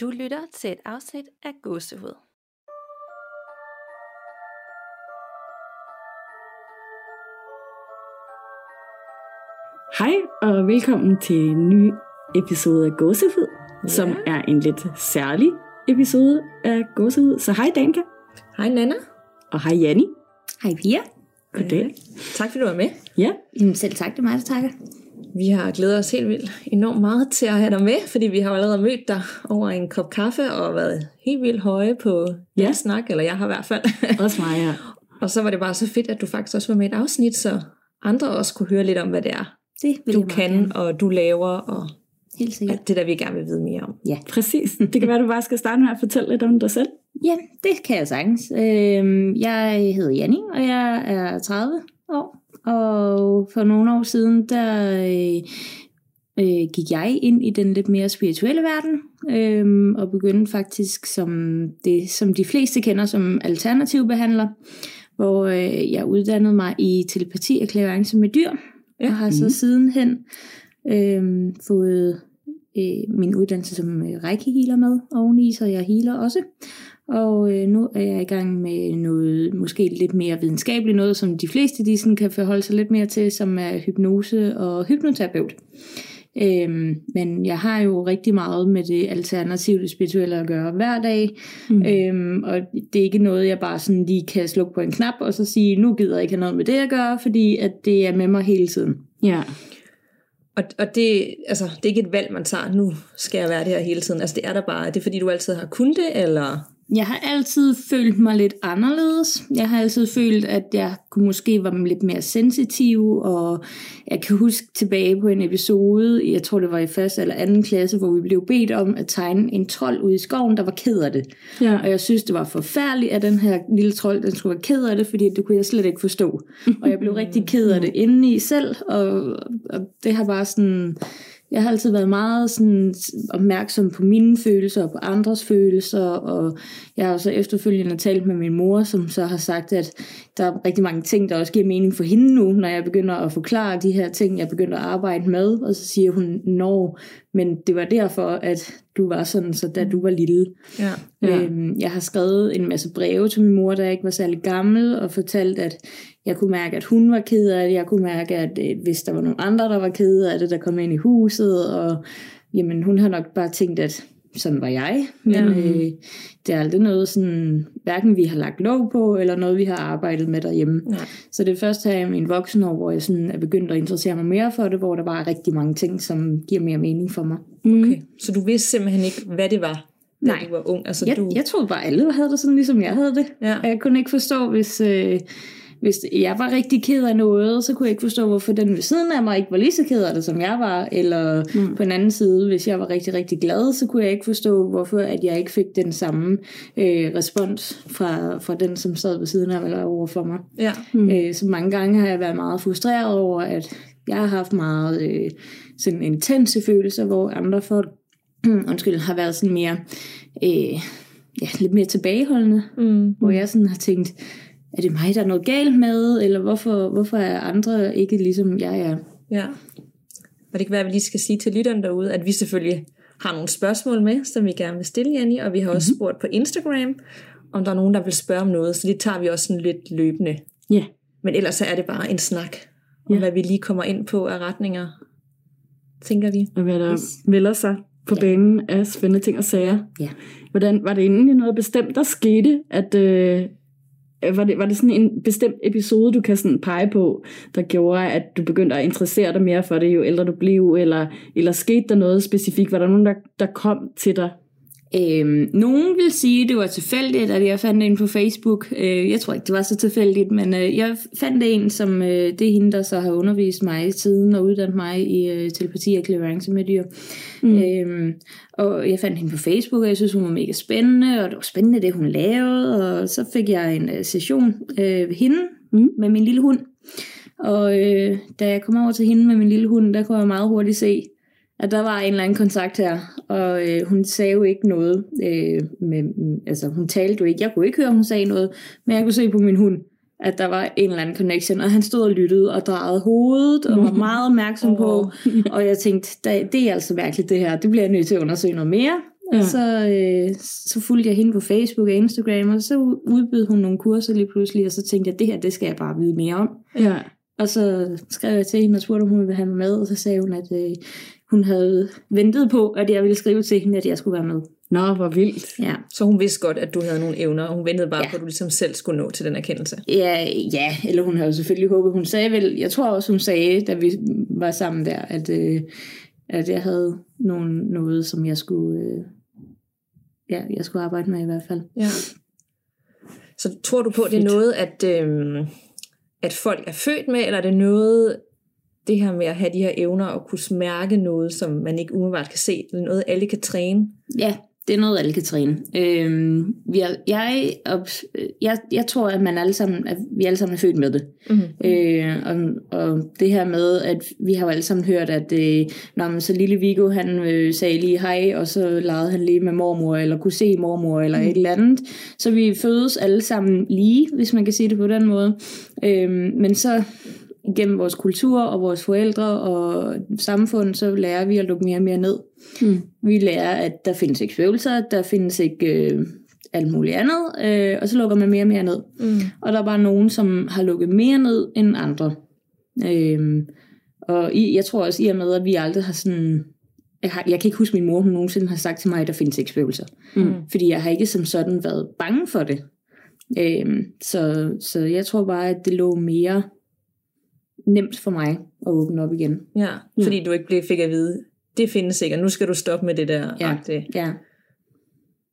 Du lytter til et afsnit af Gåsehud. Hej og velkommen til en ny episode af Gåsehud, ja. som er en lidt særlig episode af Gåsehud. Så hej Danka. Hej Nana. Og hej Janni. Hej Pia. Goddag. Tak fordi du var med. Ja. Jamen selv tak, det er mig, der takker. Vi har glædet os helt vildt enormt meget til at have dig med, fordi vi har jo allerede mødt dig over en kop kaffe og været helt vildt høje på ja. Ja. snak, eller jeg har i hvert fald. Også mig, ja. og så var det bare så fedt, at du faktisk også var med i et afsnit, så andre også kunne høre lidt om, hvad det er, Det vil du kan gerne. og du laver, og Helt sikkert. det der, vi gerne vil vide mere om. Ja. Præcis. Det kan være, du bare skal starte med at fortælle lidt om dig selv. ja, det kan jeg sagtens. Øhm, jeg hedder Janni, og jeg er 30 år. Og for nogle år siden, der øh, øh, gik jeg ind i den lidt mere spirituelle verden, øh, og begyndte faktisk som det, som de fleste kender som alternativ behandler, hvor øh, jeg uddannede mig i telepati og klaverance med dyr, Ja. og har så Mhm. sidenhen øh, fået øh, min uddannelse som øh, reiki-healer med oveni, så jeg healer også. Og øh, nu er jeg i gang med noget måske lidt mere videnskabeligt, noget som de fleste de sådan kan forholde sig lidt mere til, som er hypnose og hypnoterapeut. Øhm, men jeg har jo rigtig meget med det alternative, det spirituelle at gøre hver dag. Mm. Øhm, og det er ikke noget, jeg bare sådan lige kan slukke på en knap og så sige, nu gider jeg ikke have noget med det at gøre, fordi at det er med mig hele tiden. Ja. Og, og det, altså, det er ikke et valg, man tager, nu skal jeg være det her hele tiden. Altså det er der bare, er det fordi du altid har kunnet det, eller... Jeg har altid følt mig lidt anderledes. Jeg har altid følt, at jeg kunne måske være lidt mere sensitiv, og jeg kan huske tilbage på en episode, jeg tror det var i første eller anden klasse, hvor vi blev bedt om at tegne en trold ude i skoven, der var ked af det. Ja. Og jeg synes, det var forfærdeligt, at den her lille trold, den skulle være ked af det, fordi det kunne jeg slet ikke forstå. Og jeg blev rigtig ked af det indeni selv, og, og det har bare sådan... Jeg har altid været meget sådan opmærksom på mine følelser og på andres følelser, og jeg har så efterfølgende talt med min mor, som så har sagt, at der er rigtig mange ting, der også giver mening for hende nu, når jeg begynder at forklare de her ting, jeg begynder at arbejde med, og så siger hun, når, men det var derfor, at du var sådan, så da du var lille. Ja. Ja. Øhm, jeg har skrevet en masse breve til min mor, jeg ikke var særlig gammel, og fortalt, at jeg kunne mærke, at hun var ked af det. Jeg kunne mærke, at øh, hvis der var nogle andre, der var ked af det, der kom ind i huset, og jamen, hun har nok bare tænkt, at sådan var jeg. Men ja. øh, det er aldrig noget, sådan, hverken vi har lagt lov på, eller noget, vi har arbejdet med derhjemme. Nej. Så det er først her i min voksenår, hvor jeg sådan er begyndt at interessere mig mere for det, hvor der var rigtig mange ting, som giver mere mening for mig. Mm. Okay. Så du vidste simpelthen ikke, hvad det var, da Nej. du var ung? Altså, Jeg, du... jeg troede bare, alle havde det sådan, ligesom jeg havde det. Ja. Og jeg kunne ikke forstå, hvis, øh, hvis jeg var rigtig ked af noget, så kunne jeg ikke forstå, hvorfor den ved siden af mig ikke var lige så ked af det, som jeg var. Eller Mm. mm. på en anden side, hvis jeg var rigtig, rigtig glad, så kunne jeg ikke forstå, hvorfor at jeg ikke fik den samme øh, respons fra, fra den, som sad ved siden af mig eller over for mig. Ja. Mm. Øh, så mange gange har jeg været meget frustreret over, at jeg har haft meget øh, sådan intense følelser, hvor andre folk undskyld, har været sådan mere øh, ja, lidt mere tilbageholdende, Mm. hvor jeg sådan har tænkt, er det mig, der er noget galt med, eller hvorfor, hvorfor er andre ikke ligesom jeg er? Ja. Og det kan være, at vi lige skal sige til lytterne derude, at vi selvfølgelig har nogle spørgsmål med, som vi gerne vil stille, Janni, og vi har også spurgt på Instagram, om der er nogen, der vil spørge om noget, så det tager vi også sådan lidt løbende. Ja. Men ellers så er det bare en snak, om Ja. hvad vi lige kommer ind på af retninger, tænker vi. Og hvad der Yes. melder sig på Ja. banen af spændende ting og sager. Ja. Hvordan, var det egentlig noget bestemt, der skete, at... Øh, Øh, var det, var det sådan en bestemt episode, du kan sådan pege på, der gjorde, at du begyndte at interessere dig mere for det, jo ældre du blev, eller, eller skete der noget specifikt? Var der nogen, der, der kom til dig? Øhm, nogen vil sige, at det var tilfældigt, at jeg fandt en på Facebook. Øh, jeg tror ikke, det var så tilfældigt, men øh, jeg fandt en, som øh, det er hende, der så har undervist mig siden og uddannet mig i øh, telepati og clearance med dyr. Mm. Øhm, og jeg fandt hende på Facebook, og jeg synes, hun var mega spændende, og det var spændende, det hun lavede. Og så fik jeg en øh, session øh, ved hende Mm. med min lille hund. Og øh, da jeg kom over til hende med min lille hund, der kunne jeg meget hurtigt se, at der var en eller anden kontakt her, og øh, hun sagde jo ikke noget, øh, med, altså hun talte jo ikke, jeg kunne ikke høre, hun sagde noget, men jeg kunne se på min hund, at der var en eller anden connection, og han stod og lyttede og drejede hovedet, og var meget opmærksom på, og jeg tænkte, "Da- det er altså mærkeligt det her, det bliver jeg nødt til at undersøge noget mere. Og Ja. så, øh, så fulgte jeg hende på Facebook og Instagram, og så udbød hun nogle kurser lige pludselig, og så tænkte jeg, det her, det skal jeg bare vide mere om. Ja. Og så skrev jeg til hende og spurgte, om hun ville have mig med, og så sagde hun, at øh, hun havde ventet på, at jeg ville skrive til hende, at jeg skulle være med. Nå, hvor vildt. Ja, Så hun vidste godt, at du havde nogle evner, og hun ventede bare Ja. på, at du ligesom selv skulle nå til den erkendelse. ja, ja eller hun havde selvfølgelig håbet, hun sagde vel, jeg tror også, hun sagde, da vi var sammen der, at, øh, at jeg havde nogen, noget, som jeg skulle, øh, ja, jeg skulle arbejde med i hvert fald. Ja. Så tror du på, at det er noget, at, øhm, at folk er født med, eller er det noget, det her med at have de her evner og kunne mærke noget, som man ikke umiddelbart kan se, eller noget, alle kan træne? Ja, det er noget, alle kan træne. Øhm, vi er, jeg, op, jeg, jeg tror, at, man alle sammen, at vi alle sammen er født med det. Mm-hmm. Øh, og, og det her med, at vi har jo alle sammen hørt, at øh, når man så lille Viggo, han øh, sagde lige hej, og så legede han lige med mormor, eller kunne se mormor, eller mm. et eller andet. Så vi fødes alle sammen lige, hvis man kan sige det på den måde. Øh, men så gennem vores kultur og vores forældre og samfund, så lærer vi at lukke mere og mere ned. Mm. Vi lærer, at der findes ikke spøgelser, der findes ikke øh, alt muligt andet, øh, og så lukker man mere og mere ned. Mm. Og der er bare nogen, som har lukket mere ned end andre. Øhm, og i, jeg tror også i og med, at vi aldrig har sådan... Jeg, har, jeg kan ikke huske, min mor hun nogensinde har sagt til mig, at der findes ikke spøgelser. Mm. Fordi jeg har ikke som sådan været bange for det. Øhm, så, så jeg tror bare, at det lå mere nemt for mig at åbne op igen. Ja, fordi du ikke blev, fik at vide, det findes ikke, og nu skal du stoppe med det der. Ja. agtige. Ja,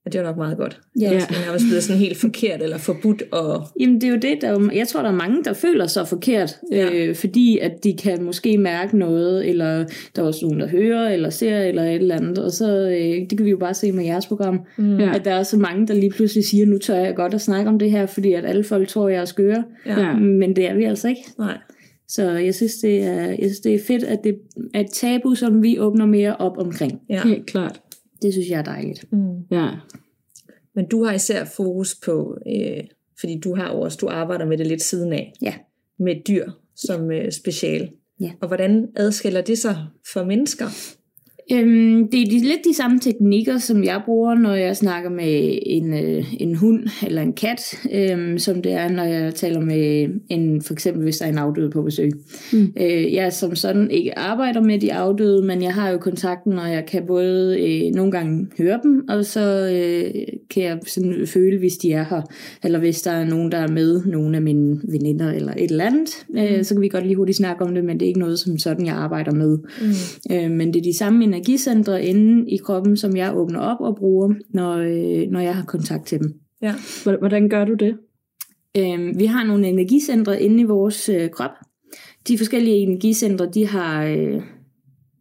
Og det var nok meget godt. ja. Det er nærmest blevet sådan helt forkert eller forbudt. Og, Jamen det er jo det, der er jo, jeg tror, der er mange, der føler sig forkert, Ja. øh, fordi at de kan måske mærke noget, eller der er også nogen, der hører, eller ser, eller et eller andet, og så, øh, det kan vi jo bare se med jeres program, mm, Ja. at der er så mange, der lige pludselig siger, nu tør jeg godt at snakke om det her, fordi at alle folk tror, jeg er skøre. Ja. men det er vi altså ikke. Nej. Så jeg synes, det er, jeg synes, det er fedt, at det er et tabu, som vi åbner mere op omkring. Ja. Helt klart. Det synes jeg er dejligt. Mm. Ja. Men du har især fokus på, øh, fordi du har også, du arbejder med det lidt siden af, Ja. med dyr som øh, special. Ja. Og hvordan adskiller det sig for mennesker? Øhm, det er de, lidt de samme teknikker, som jeg bruger, når jeg snakker med en, øh, en hund eller en kat, øhm, som det er, når jeg taler med en, for eksempel hvis der er en afdød på besøg. Mm. Øh, jeg som sådan ikke arbejder med de afdøde, men jeg har jo kontakten, og jeg kan både øh, nogle gange høre dem, og så øh, kan jeg sådan føle, hvis de er her, eller hvis der er nogen, der er med, nogle af mine veninder eller et eller andet, øh, så kan vi godt lige hurtigt snakke om det, men det er ikke noget som sådan, jeg arbejder med. Mm. Øh, men det er de samme energicentre inde i kroppen, som jeg åbner op og bruger, når, øh, når jeg har kontakt til dem. Ja. Hvordan- gør du det? Øh, vi har nogle energicentre inde i vores øh, krop. De forskellige energicentre, de har, øh,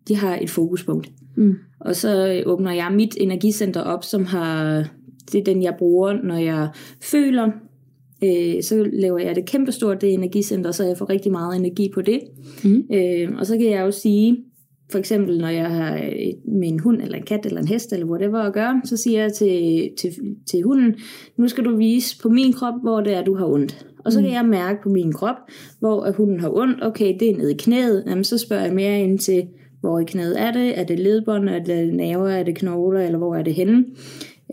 de har et fokuspunkt. Mm. Og så øh, åbner jeg mit energicenter op, som har, det er den, jeg bruger, når jeg føler. Øh, så laver jeg det kæmpestort, det energicenter, så jeg får rigtig meget energi på det. Mm. Øh, og så kan jeg jo sige, for eksempel når jeg har øh, med en hund, eller en kat, eller en hest, eller whatever at gøre, så siger jeg til, til, til hunden, nu skal du vise på min krop, hvor det er, du har ondt. Og så kan jeg mærke på min krop, hvor at hunden har ondt. Okay, det er nede i knæet. Jamen, så spørger jeg mere ind til, hvor i knæet er det? Er det ledbånd? Er det naver? Er det knogler? Eller hvor er det henne?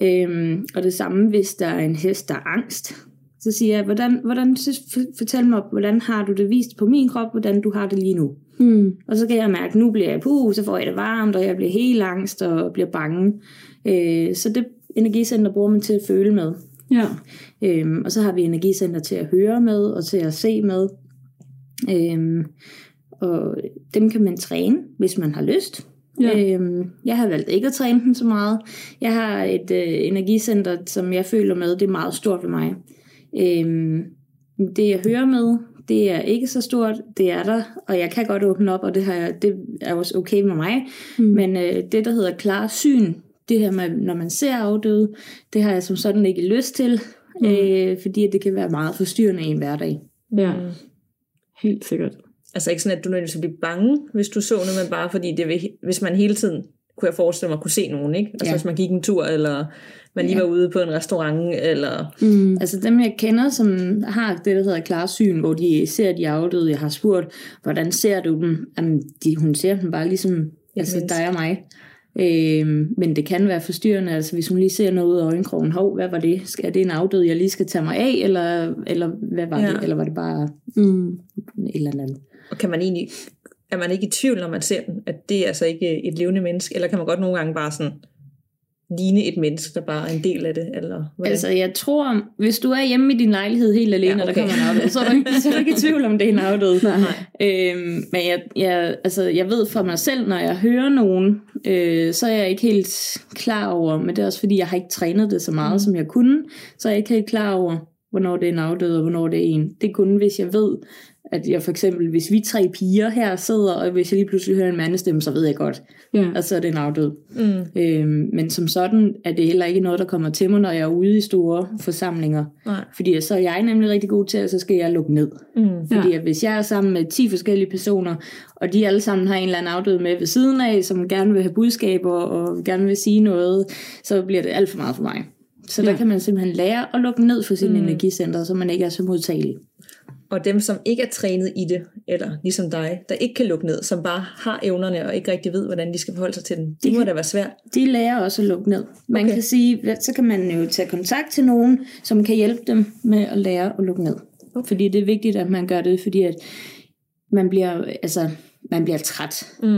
Øhm, og det samme, hvis der er en hest, der er angst. Så siger jeg, hvordan, hvordan, fortæl mig, hvordan har du det vist på min krop, hvordan du har det lige nu? Mm. Og så kan jeg mærke, at nu bliver jeg puh, så får jeg det varmt, og jeg bliver helt angst og bliver bange. Øh, så det energicenter bruger man til at føle med. Ja. Øhm, og så har vi energicenter til at høre med og til at se med. Øhm, og dem kan man træne, hvis man har lyst. Ja. Øhm, jeg har valgt ikke at træne dem så meget. Jeg har et øh, energicenter, som jeg føler med, det er meget stort ved mig. Øhm, det jeg hører med, det er ikke så stort, det er der, og jeg kan godt åbne op, og det, har jeg, det er også okay med mig. Mm. Men øh, det, der hedder klar syn, det her med, når man ser afdøde, det har jeg som sådan ikke lyst til, mm. øh, fordi det kan være meget forstyrrende i en hverdag. Ja. Mm. Helt sikkert. Altså ikke sådan, at du nødvendigvis vil blive bange, hvis du så noget, men bare fordi, det vil, hvis man hele tiden, kunne jeg forestille mig, kunne se nogen, ikke? Altså Ja. hvis man gik en tur, eller man lige Ja. var ude på en restaurant, eller... Mm. Altså dem, jeg kender, som har det, der hedder klarsyn, hvor de ser de afdøde, jeg har spurgt, hvordan ser du dem? Jamen, de, hun ser dem bare ligesom altså menneske. dig og mig. Øhm, men det kan være forstyrrende, altså hvis hun lige ser noget ud af øjenkrogen, hov, hvad var det? Skal, er det en afdød, jeg lige skal tage mig af, eller, eller hvad var Ja. det? Eller var det bare Mm. et eller andet? Og kan man egentlig, er man ikke i tvivl, når man ser den, at det er altså ikke et levende menneske, eller kan man godt nogle gange bare sådan ligne et menneske, der bare er en del af det, eller hvordan? Altså, jeg tror, hvis du er hjemme i din lejlighed helt alene, Ja, okay. og der kommer en afdød, så er du ikke, så er du ikke i tvivl om, det er en afdød. Nej. Øhm, men jeg, jeg, altså, jeg ved for mig selv, når jeg hører nogen, øh, så er jeg ikke helt klar over, men det er også fordi, jeg har ikke trænet det så meget, mm. som jeg kunne, så er jeg ikke helt klar over, hvornår det er en afdød, og hvornår det er en. Det er kun, hvis jeg ved, at jeg for eksempel, hvis vi tre piger her sidder, og hvis jeg lige pludselig hører en mandestemme, så ved jeg godt, Ja. at så er det en afdød. Mm, Øhm, men som sådan er det heller ikke noget, der kommer til mig, når jeg er ude i store forsamlinger. nej. Fordi så er jeg nemlig rigtig god til, at så skal jeg lukke ned. Mm, Fordi at hvis jeg er sammen med 10 forskellige personer, og de alle sammen har en eller anden afdød med ved siden af, som gerne vil have budskaber og gerne vil sige noget, så bliver det alt for meget for mig. Så der Ja. kan man simpelthen lære at lukke ned for sine mm. energicenter, så man ikke er så modtagelig. Og dem, som ikke er trænet i det, eller ligesom dig, der ikke kan lukke ned, som bare har evnerne og ikke rigtig ved, hvordan de skal forholde sig til den, det må da være svært. De lærer også at lukke ned. Man Okay. kan sige, så kan man jo tage kontakt til nogen, som kan hjælpe dem med at lære at lukke ned. Okay. Fordi det er vigtigt, at man gør det, fordi at man bliver, altså, man bliver træt. Mm,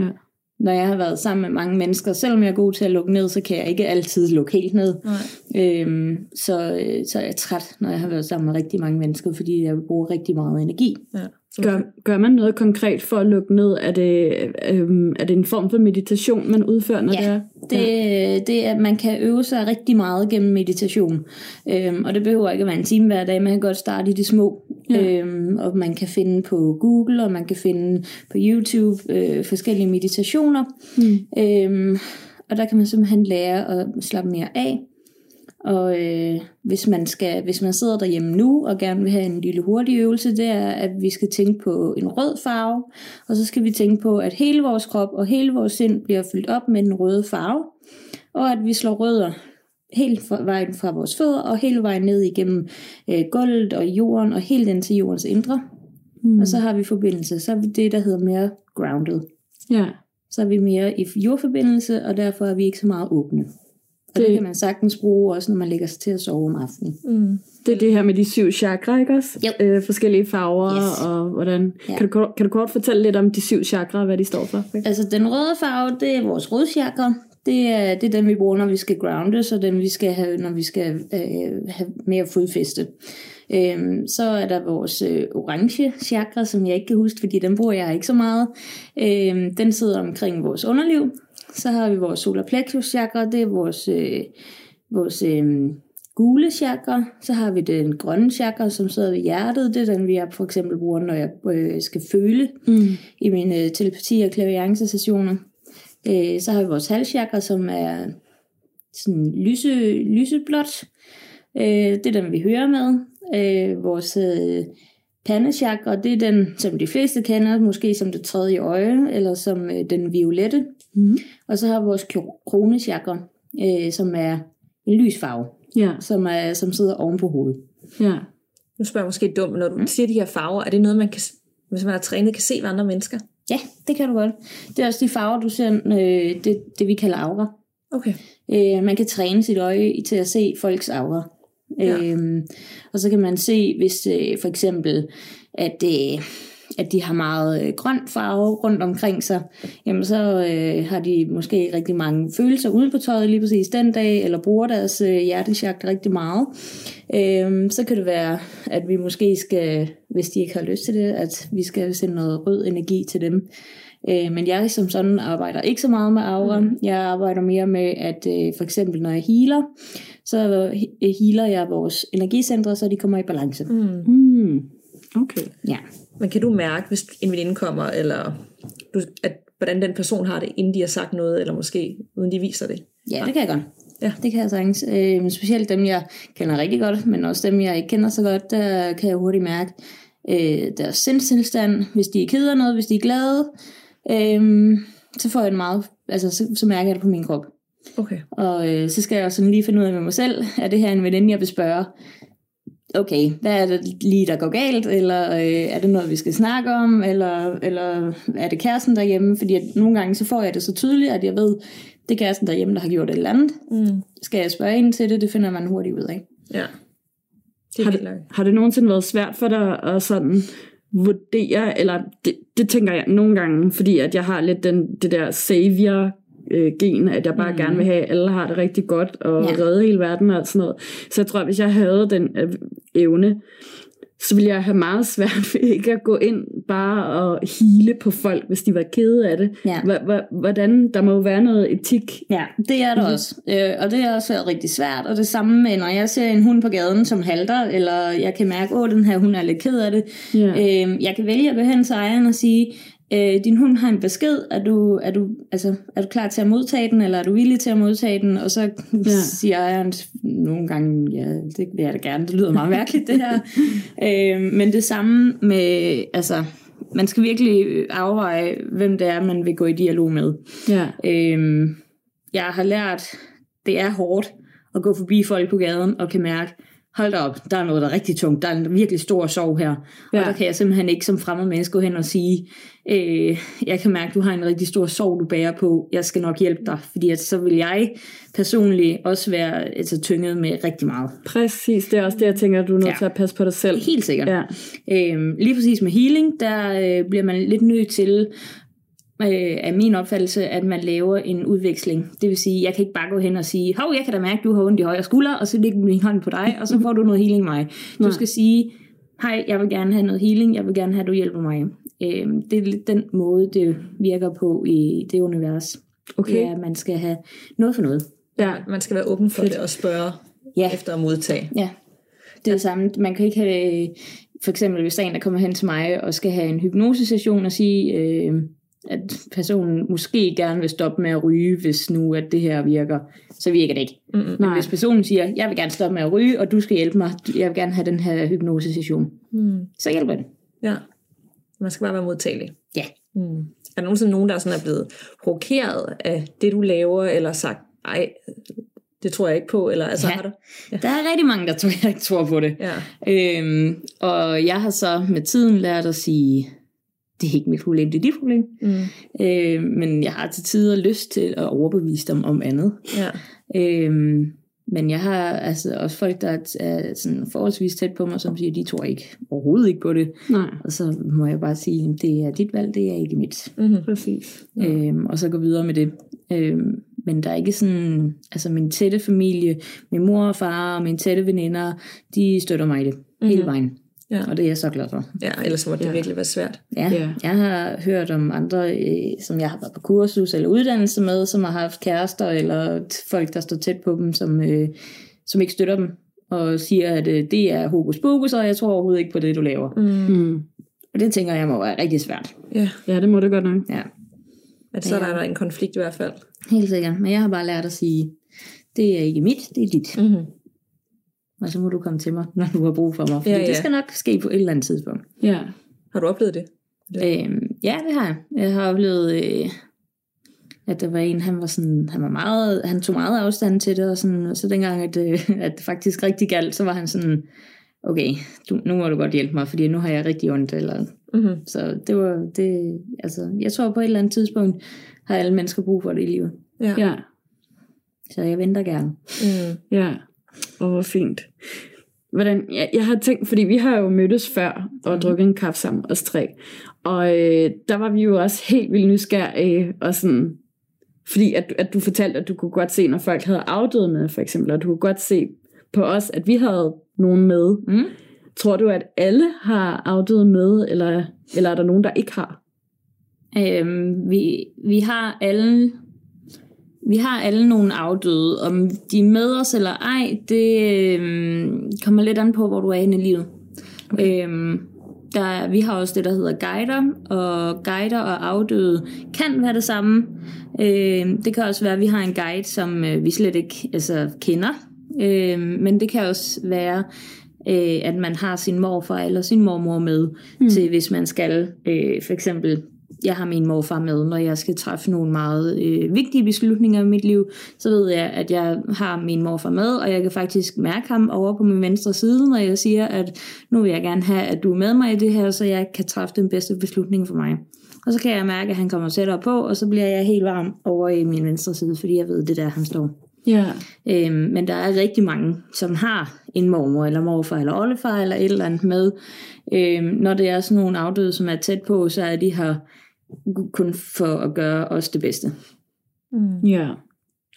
Ja. Når jeg har været sammen med mange mennesker, selvom jeg er god til at lukke ned, så kan jeg ikke altid lukke helt ned. nej. Øhm, så, øh, så er jeg træt, når jeg har været sammen med rigtig mange mennesker, fordi jeg bruger rigtig meget energi. Ja. Så Gør, gør man noget konkret for at lukke ned? Er det, øhm, er det en form for meditation, man udfører, når Ja, det er? Det, det er, man kan øve sig rigtig meget gennem meditation. Øhm, og det behøver ikke at være en time hver dag. Man kan godt starte i det små. Ja. Øhm, og man kan finde på Google, og man kan finde på YouTube øh, forskellige meditationer. Mm. Øhm, og der kan man simpelthen lære at slappe mere af. Og øh, hvis, man skal, hvis man sidder derhjemme nu og gerne vil have en lille hurtig øvelse, det er, at vi skal tænke på en rød farve, og så skal vi tænke på, at hele vores krop og hele vores sind bliver fyldt op med den røde farve, og at vi slår rødder helt fra vejen fra vores fødder og hele vejen ned igennem øh, gulvet og jorden og helt ind til jordens indre. Mm. Og så har vi forbindelse. Så er vi det, der hedder mere grounded. Ja. Så er vi mere i jordforbindelse, og derfor er vi ikke så meget åbne. Og det, Det- kan man sagtens bruge også, når man lægger sig til at sove om aftenen. Mm. Det er det her med de syv chakra, ikke også? Jo. Øh, forskellige farver Yes. og hvordan. Ja. Kan, du, kan du kort fortælle lidt om de syv chakra, hvad de står for? Altså den røde farve, det er vores rodchakra. Det er, det er den, vi bruger, når vi skal grounde, så den vi skal have, når vi skal øh, have mere fodfæste. Øhm, så er der vores øh, orange chakra, som jeg ikke kan huske, fordi den bruger jeg ikke så meget. Øhm, den sidder omkring vores underliv. Så har vi vores solar plexus chakra, det er vores, øh, vores øh, gule chakra. Så har vi den grønne chakra, som sidder ved hjertet. Det er den, vi for eksempel bruger, når jeg øh, skal føle Mm. i mine øh, telepati- og klaviance-sessioner. Øh, så har vi vores halschakra, som er sådan lyse, lyseblåt. Øh, det er den, vi hører med. Øh, vores øh, pandechakra, det er den, som de fleste kender, måske som det tredje øje, eller som øh, den violette. Mm. Og så har vi vores kro- kronechakra, øh, som er en lysfarve, Ja, som, er, som sidder oven på hovedet. ja. Nu spørger jeg måske dumt, når du siger de her farver, er det noget, man kan, hvis man er trænet, kan se ved andre mennesker? Ja, det kan du godt. Det er også de farver, du ser, øh, det, det vi kalder aura. Okay. Øh, man kan træne sit øje til at se folks aura. Ja. Øhm, og så kan man se, hvis øh, for eksempel, at, øh, at de har meget øh, grøn farve rundt omkring sig, jamen så øh, har de måske rigtig mange følelser uden på tøjet lige præcis den dag, eller bruger deres øh, hjertesjagt rigtig meget. Øhm, så kan det være, at vi måske skal, hvis de ikke har lyst til det, at vi skal sende noget rød energi til dem. Øh, men jeg som sådan arbejder ikke så meget med aura. Mm. Jeg arbejder mere med, at øh, for eksempel når jeg healer, så he- healer jeg vores energicentre, så de kommer i balance. Mm. Mm. Okay. Ja. Men kan du mærke, hvis en veninde kommer, eller du, at, hvordan den person har det, inden de har sagt noget, eller måske uden de viser det? ja, det kan jeg godt. Ja. Det kan jeg sagtens. Øh, specielt dem, jeg kender rigtig godt, men også dem, jeg ikke kender så godt, der kan jeg hurtigt mærke øh, deres sindstilstand. Hvis de er ked af noget, hvis de er glade, øh, så får jeg en meget, altså så, så mærker jeg det på min krop. Okay. Og øh, så skal jeg også sådan lige finde ud af med mig selv, er det her en veninde, jeg vil spørge? okay, hvad er det lige, der går galt, eller øh, er det noget, vi skal snakke om, eller, eller er det kæresten derhjemme, fordi at nogle gange så får jeg det så tydeligt, at jeg ved, det er kæresten derhjemme, der har gjort et eller andet. Mm. Skal jeg spørge ind til det, det finder man hurtigt ud af. Ja. Det Har det, har det nogensinde været svært for dig at sådan vurdere, eller det, det tænker jeg nogle gange, fordi at jeg har lidt den, det der savior øh, gen, at jeg bare mm. gerne vil have, at alle har det rigtig godt, og Ja. redde hele verden og sådan noget. Så jeg tror, hvis jeg havde den øh, evne, så ville jeg have meget svært ved ikke at gå ind bare og hele på folk, hvis de var kede af det. Ja. Hva- Hvordan, der må jo være noget etik. Ja, det er der mm-hmm. også. Øh, og det er også rigtig svært. Og det samme med, når jeg ser en hund på gaden, som halter, eller jeg kan mærke, at den her hund er lidt ked af det. Ja. Øh, jeg kan vælge at gå hen til ejeren og sige, øh, din hund har en besked, er du, er, du, altså, er du klar til at modtage den, eller er du villig til at modtage den? Og så ja. siger ejeren nogle gange, ja, det vil jeg da gerne, det lyder meget mærkeligt det her. øh, men det samme med, altså, man skal virkelig afveje, hvem det er, man vil gå i dialog med. Ja. Øhm, jeg har lært, det er hårdt at gå forbi folk på gaden og kan mærke, hold da op, der er noget, der er rigtig tungt, der er en virkelig stor sorg her. Ja. Og der kan jeg simpelthen ikke som fremmed menneske gå hen og sige, øh, jeg kan mærke, du har en rigtig stor sorg, du bærer på, jeg skal nok hjælpe dig, fordi at så vil jeg personligt også være altså, tynget med rigtig meget. Præcis, det er også det, jeg tænker, du er nødt Ja. til at passe på dig selv. Helt sikkert. Ja. Øhm, lige præcis med healing, der øh, bliver man lidt nødt til, øh, af min opfattelse, at man laver en udveksling. Det vil sige, jeg kan ikke bare gå hen og sige, hov, jeg kan da mærke, du har ondt i højre skulder, og så lægge min hånd på dig, og så får du noget healing mig. Du Nej. skal sige, hej, jeg vil gerne have noget healing, jeg vil gerne have, at du hjælper mig. Øhm, det er lidt den måde, det virker på i det univers. Okay. At man skal have noget for noget. Ja. Man skal være åben for det og spørge Ja. efter at modtage. Ja, det er det samme. Man kan ikke have, for eksempel hvis der er en, der kommer hen til mig og skal have en hypnosesession og sige, øh, at personen måske gerne vil stoppe med at ryge, hvis nu at det her virker, så virker det ikke. Mm-mm. Men Nej. hvis personen siger, jeg vil gerne stoppe med at ryge, og du skal hjælpe mig, jeg vil gerne have den her hypnosesession, Mm. så hjælper det. Ja. Man skal bare være modtagelig. Ja. Mm. Er der nogensinde nogen, der sådan er blevet provokeret af det, du laver, eller sagt, ej, det tror jeg ikke på, eller altså Ja. har du? Der er rigtig mange, der tror, jeg ikke tror på det. Ja. Øhm, og jeg har så med tiden lært at sige, det er ikke mit problem, det er dit problem. Mm. Øh, men jeg har til tider lyst til at overbevise dem om andet. Ja. Øhm, men jeg har altså også folk, der er- er sådan forholdsvis tæt på mig, som siger, de tror ikke overhovedet ikke på det. Nej, Og så må jeg bare sige, det er dit valg, det er ikke mit. Mm-hmm. præcis. Ja. Øhm, og så gå videre med det. Øhm, men der er ikke sådan, altså min tætte familie, min mor og far og mine tætte veninder, de støtter mig i det mm-hmm. hele vejen. Ja. Og det er jeg så glad for. ja, ellers må det Ja. virkelig være svært. Ja, Ja. jeg har hørt om andre, øh, som jeg har været på kursus eller uddannelse med, som har haft kærester eller folk, der står tæt på dem, som, øh, som ikke støtter dem og siger, at øh, det er hokus pokus, og jeg tror overhovedet ikke på det, du laver. Mm. Mm. Og det tænker jeg må være rigtig svært. Ja, Ja, det må det godt nok. Ja, at så er Ja. der en konflikt i hvert fald. helt sikkert. Men jeg har bare lært at sige, det er ikke mit, det er dit. Mm-hmm. Og så må du komme til mig, når du har brug for mig. Fordi Ja, ja. det skal nok ske på et eller andet tidspunkt. Ja. Har du oplevet det? Ja. Øhm, ja, det har jeg. Jeg har oplevet, øh, at der var en, han var sådan, han var meget, han tog meget afstand til det, og, sådan, og så dengang, at, øh, at det faktisk rigtig galt, så var han sådan, okay, du, nu må du godt hjælpe mig, fordi nu har jeg rigtig ondt, eller, Mm-hmm. så det var, det, altså, jeg tror på et eller andet tidspunkt, har alle mennesker brug for det i livet. Ja. Ja. Så jeg venter gerne. Mm. Ja, og hvor fint. Hvordan, jeg, jeg har tænkt, fordi vi har jo mødtes før og Mhm. drukket en kaffe sammen, os tre. Og øh, der var vi jo også helt vildt nysgerrige, og sådan, fordi at, at du fortalte, at du kunne godt se, når folk havde afdøde med, for eksempel, og du kunne godt se på os, at vi havde nogen med. Mm? Tror du, at alle har afdøde med, eller, eller er der nogen, der ikke har? Øhm, vi, vi har alle vi har alle nogle afdøde. Om de er med os eller ej, det øhm, kommer lidt an på, hvor du er inde i livet. Okay. Øhm, der, vi har også det, der hedder guider, og guider og afdøde kan være det samme. Øhm, det kan også være, at vi har en guide, som øh, vi slet ikke altså, kender. Øhm, men det kan også være, øh, at man har sin morfar eller sin mormor med, mm. til hvis man skal øh, for eksempel jeg har min morfar med, når jeg skal træffe nogle meget øh, vigtige beslutninger i mit liv, så ved jeg, at jeg har min morfar med, og jeg kan faktisk mærke ham over på min venstre side, når jeg siger, at nu vil jeg gerne have, at du er med mig i det her, så jeg kan træffe den bedste beslutning for mig. Og så kan jeg mærke, at han kommer tættere på, og så bliver jeg helt varm over i min venstre side, fordi jeg ved, det er der, han står. Ja. Øhm, men der er rigtig mange, som har en mormor, eller morfar, eller oldefar, eller et eller andet med. Øhm, når det er sådan nogle afdøde, som er tæt på, så er de her kun for at gøre os det bedste. Mm. Ja.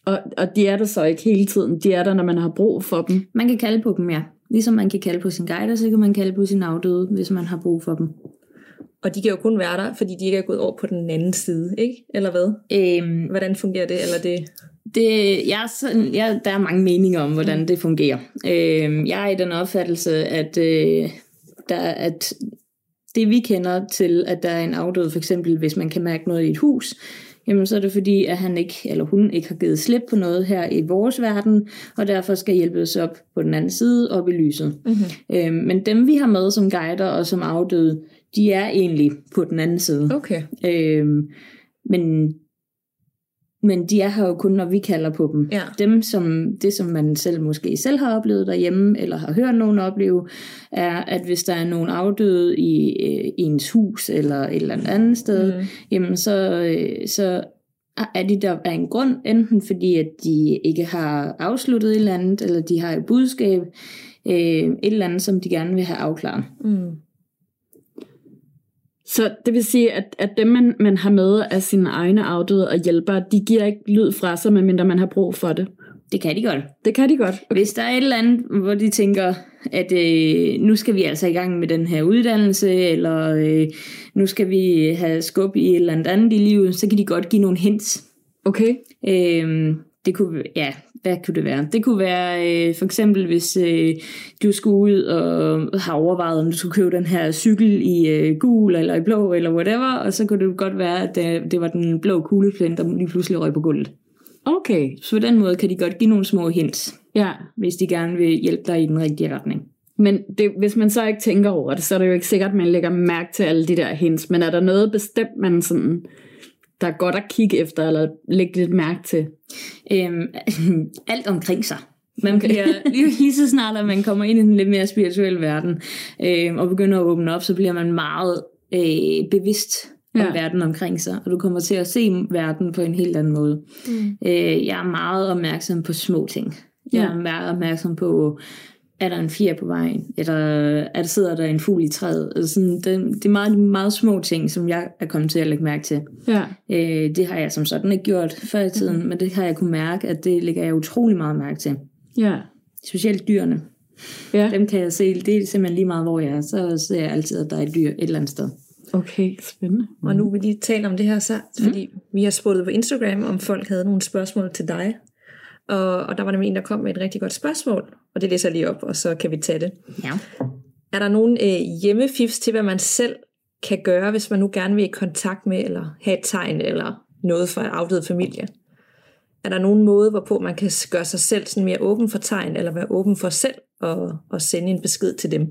Og, og de er der så ikke hele tiden. De er der, når man har brug for dem. Man kan kalde på dem, ja. Ligesom man kan kalde på sin guide, så kan man kalde på sin afdøde, hvis man har brug for dem. Og de kan jo kun være der, fordi de ikke er gået over på den anden side, ikke? Eller hvad? Øhm, Hvordan fungerer det? Eller det? Det, jeg, er sådan, jeg, der er mange meninger om, hvordan det fungerer. Øh, jeg er i den opfattelse, at, øh, der, at det vi kender til, at der er en afdød, for eksempel hvis man kan mærke noget i et hus, jamen så er det fordi, at han ikke, eller hun ikke har givet slip på noget her i vores verden, og derfor skal hjælpes op på den anden side, op i lyset. Mm-hmm. Øh, men dem vi har med som guider og som afdøde, de er egentlig på den anden side. Okay. Øh, men, men de er her jo kun, når vi kalder på dem. Ja. Dem, som, det som man selv måske selv har oplevet derhjemme, eller har hørt nogen opleve, er, at hvis der er nogen afdøde i øh, ens hus, eller et eller andet sted, Mm. jamen så, øh, så er de der af en grund, enten fordi, at de ikke har afsluttet et eller andet, eller de har et budskab, øh, et eller andet, som de gerne vil have afklaret. Mm. Så det vil sige, at, at dem, man, man har med af sine egne afdøde og hjælpere, de giver ikke lyd fra sig, medmindre man har brug for det. Det kan de godt. Det kan de godt. Hvis der er et eller andet, hvor de tænker, at øh, nu skal vi altså i gang med den her uddannelse, eller øh, nu skal vi have skub i et eller andet andet i livet, så kan de godt give nogle hints. Okay. Øh, det kunne, ja, hvad kunne det være? Det kunne være øh, for eksempel, hvis øh, du skulle ud og har overvejet, om du skulle købe den her cykel i øh, gul eller i blå eller whatever, og så kunne det godt være, at det, det var den blå kuglepind, der lige pludselig røg på gulvet. Okay. Så på den måde kan de godt give nogle små hints, Ja. hvis de gerne vil hjælpe dig i den rigtige retning. Men det, hvis man så ikke tænker over det, så er det jo ikke sikkert, at man lægger mærke til alle de der hints. Men er der noget bestemt, man sådan, der er godt at kigge efter, eller lægge lidt mærke til? Øhm, alt omkring sig. Man bliver lige, lige så snart, at man kommer ind i den lidt mere spirituelle verden, øhm, og begynder at åbne op, så bliver man meget øh, bevidst om Ja. verden omkring sig, og du kommer til at se verden på en helt anden måde. Mm. Øh, jeg er meget opmærksom på små ting. Jeg er meget opmærksom på, er der en fjer på vejen, eller er der sidder der en fugl i træet. Altså sådan, det, det er meget, meget små ting, som jeg er kommet til at lægge mærke til. Ja. Øh, det har jeg som sådan ikke gjort før i tiden, mm. men det har jeg kunne mærke, at det lægger jeg utrolig meget mærke til. Ja. Specielt dyrene. Ja. Dem kan jeg se, det er simpelthen lige meget, hvor jeg er. Så ser jeg altid, at der er et dyr et eller andet sted. Okay, spændende. Og nu vil vi lige tale om det her så, fordi vi har spurgt på Instagram, om folk havde nogle spørgsmål til dig. Og, og der var nemlig en, der kom med et rigtig godt spørgsmål, og det læser jeg lige op, og så kan vi tage det. Ja. Er der nogle øh, hjemmefifs til, hvad man selv kan gøre, hvis man nu gerne vil i kontakt med, eller have et tegn, eller noget fra en afdød familie? Er der nogen måde, hvorpå man kan gøre sig selv sådan mere åben for tegn, eller være åben for selv og, og sende en besked til dem?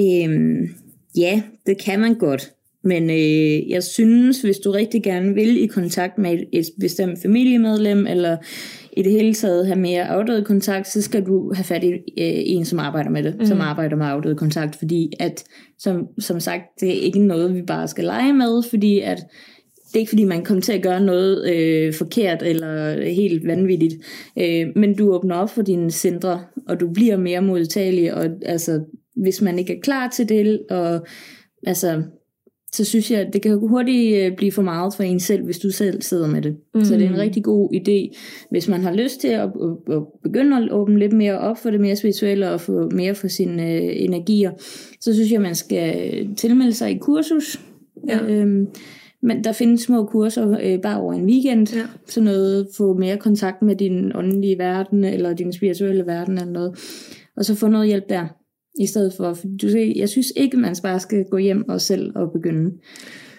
Øhm, ja, det kan man godt. Men øh, jeg synes, hvis du rigtig gerne vil i kontakt med et, et bestemt familiemedlem, eller i det hele taget have mere afdøde kontakt, så skal du have fat i øh, en, som arbejder med det, mm. som arbejder med afdøde kontakt, fordi at, som, som sagt, det er ikke noget, vi bare skal lege med, fordi at det er ikke fordi, man kommer til at gøre noget øh, forkert eller helt vanvittigt, øh, men du åbner op for dine centre, og du bliver mere modtagelig, og altså, hvis man ikke er klar til det, og altså, så synes jeg, at det kan hurtigt øh, blive for meget for en selv, hvis du selv sidder med det. Mm. Så det er en rigtig god idé, hvis man har lyst til at, at, at begynde at åbne lidt mere op for det mere spirituelle, og få mere for sine øh, energier, så synes jeg, at man skal tilmelde sig i kursus. Ja. Øhm, men der findes små kurser øh, bare over en weekend. Ja. Sådan noget, få mere kontakt med din åndelige verden, eller din spirituelle verden, eller noget. Og så få noget hjælp der, i stedet for, for du ser, jeg synes ikke, man bare skal gå hjem og selv og begynde.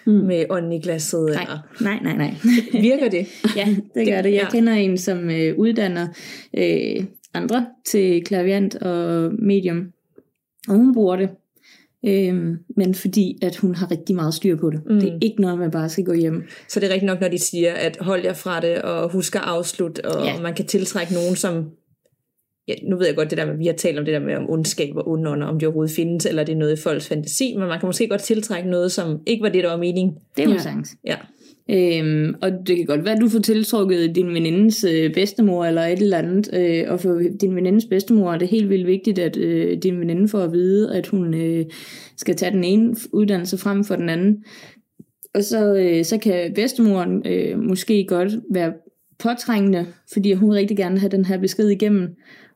Med ånden i glasset? Nej, Eller? nej, nej, nej. Virker det? ja, det gør det. Jeg ja. kender en, som øh, uddanner øh, andre til klaviant og medium, og hun bruger det. Øhm, men fordi, at hun har rigtig meget styr på det. Mm. Det er ikke noget, man bare skal gå hjem. Så det er rigtigt nok, når de siger, at hold jer fra det, og husk at afslutte, og Ja. man kan tiltrække nogen, som... Ja, nu ved jeg godt det der med, vi har talt om det der med om ondskab og ondånder, om det overhovedet findes, eller det er noget i folks fantasi, men man kan måske godt tiltrække noget, som ikke var det, der var meningen. Det er jo Ja. ja. sagtens. Ja. Øhm, og det kan godt være, at du får tiltrukket din venindes øh, bedstemor eller et eller andet. Øh, og for din venindes bedstemor er det helt vildt vigtigt, at øh, din veninde får at vide, at hun øh, skal tage den ene uddannelse frem for den anden. Og så, øh, så kan bedstemoren øh, måske godt være påtrængende, fordi hun vil rigtig gerne have den her besked igennem.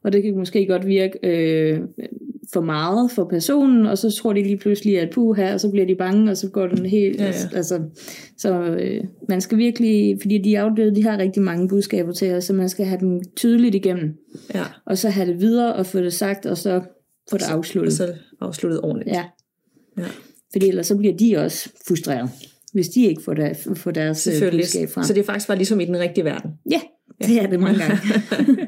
Og det kan måske godt virke øh, for meget for personen, og så tror de lige pludselig, at puh her, og så bliver de bange, og så går den helt... Ja, Ja, ja. Altså, så øh, man skal virkelig, fordi de afdøde, de har rigtig mange budskaber til os, så man skal have dem tydeligt igennem, ja. og så have det videre, og få det sagt, og så få det Og afsluttet. så afsluttet ordentligt. Ja. Ja. Fordi ellers så bliver de også frustreret, hvis de ikke får, der, får deres øh, budskab frem. Så det er faktisk bare ligesom i den rigtige verden. Ja, det er det mange gange.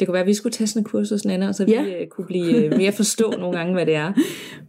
Det kunne være, at vi skulle tage sådan en kursus, Nana, og så vi øh, kunne blive øh, mere forstå nogle gange, hvad det er.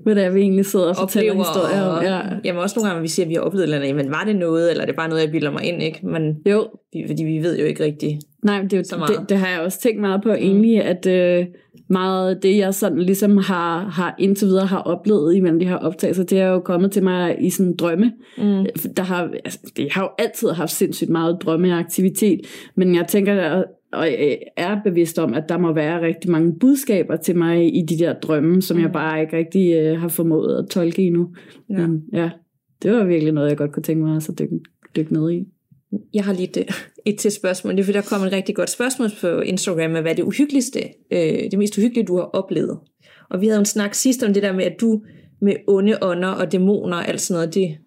Hvad det er, vi egentlig sidder og fortæller Oplever, historier om. og, Ja. Jamen også nogle gange, når vi siger, at vi har oplevet et eller andet, jamen var det noget, eller er det bare noget, jeg bilder mig ind, ikke? Men Jo, vi, fordi vi ved jo ikke rigtigt. Nej, men det, er Så meget. det, det har jeg også tænkt meget på egentlig, at øh, meget af det, jeg sådan ligesom har, har indtil videre har oplevet imellem de her optagelser, det er jo kommet til mig i sådan drømme. Mm. Der har, altså, det har jo altid haft sindssygt meget drømmeaktivitet, men jeg tænker, der, og jeg er bevidst om, at der må være rigtig mange budskaber til mig i de der drømme, som mm. jeg bare ikke rigtig øh, har formået at tolke endnu. Ja. Men, ja, det var virkelig noget, jeg godt kunne tænke mig at så dykke, dykke ned i. Jeg har lige et, et til spørgsmål. Det er fordi, der kom et rigtig godt spørgsmål på Instagram med, hvad er det uhyggeligste, øh, det mest uhyggelige, du har oplevet. Og vi havde jo en snak sidst om det der med, at du med onde ånder og dæmoner og alt sådan noget, det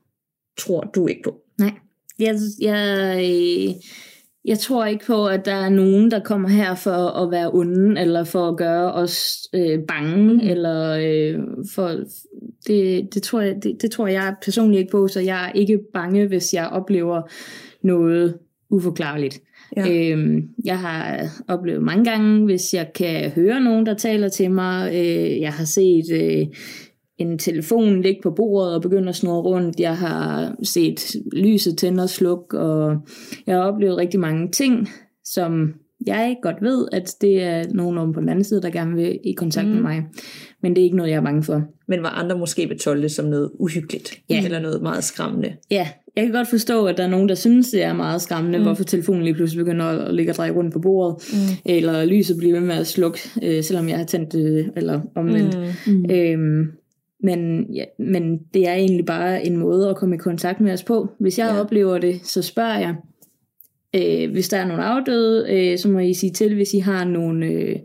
tror du ikke på. Nej, jeg, jeg, øh, jeg tror ikke på, at der er nogen, der kommer her for at være onde, eller for at gøre os øh, bange, mm. eller øh, for... Det, det, tror jeg, det, det tror jeg personligt ikke på, så jeg er ikke bange, hvis jeg oplever noget uforklarligt. Ja. Øhm, jeg har oplevet mange gange, hvis jeg kan høre nogen, der taler til mig. Øh, jeg har set øh, en telefon ligge på bordet og begynde at snurre rundt. Jeg har set lyset tænde og slukke, og jeg har oplevet rigtig mange ting, som jeg godt ved, at det er nogen om på den anden side, der gerne vil i kontakt mm. med mig. Men det er ikke noget, jeg er bange for. Men hvor andre måske det som noget uhyggeligt, Ja. eller noget meget skræmmende. Ja, jeg kan godt forstå, at der er nogen, der synes, det er meget skræmmende, mm. hvorfor telefonen lige pludselig begynder at ligge og dreje rundt på bordet, mm. eller lyset bliver ved med at slukke, øh, selvom jeg har tændt det, eller omvendt. Mm. Mm. Øhm, men, ja, men det er egentlig bare en måde at komme i kontakt med os på. Hvis jeg Ja. oplever det, så spørger jeg. Øh, hvis der er nogle afdøde, øh, så må I sige til, hvis I har nogle, øh,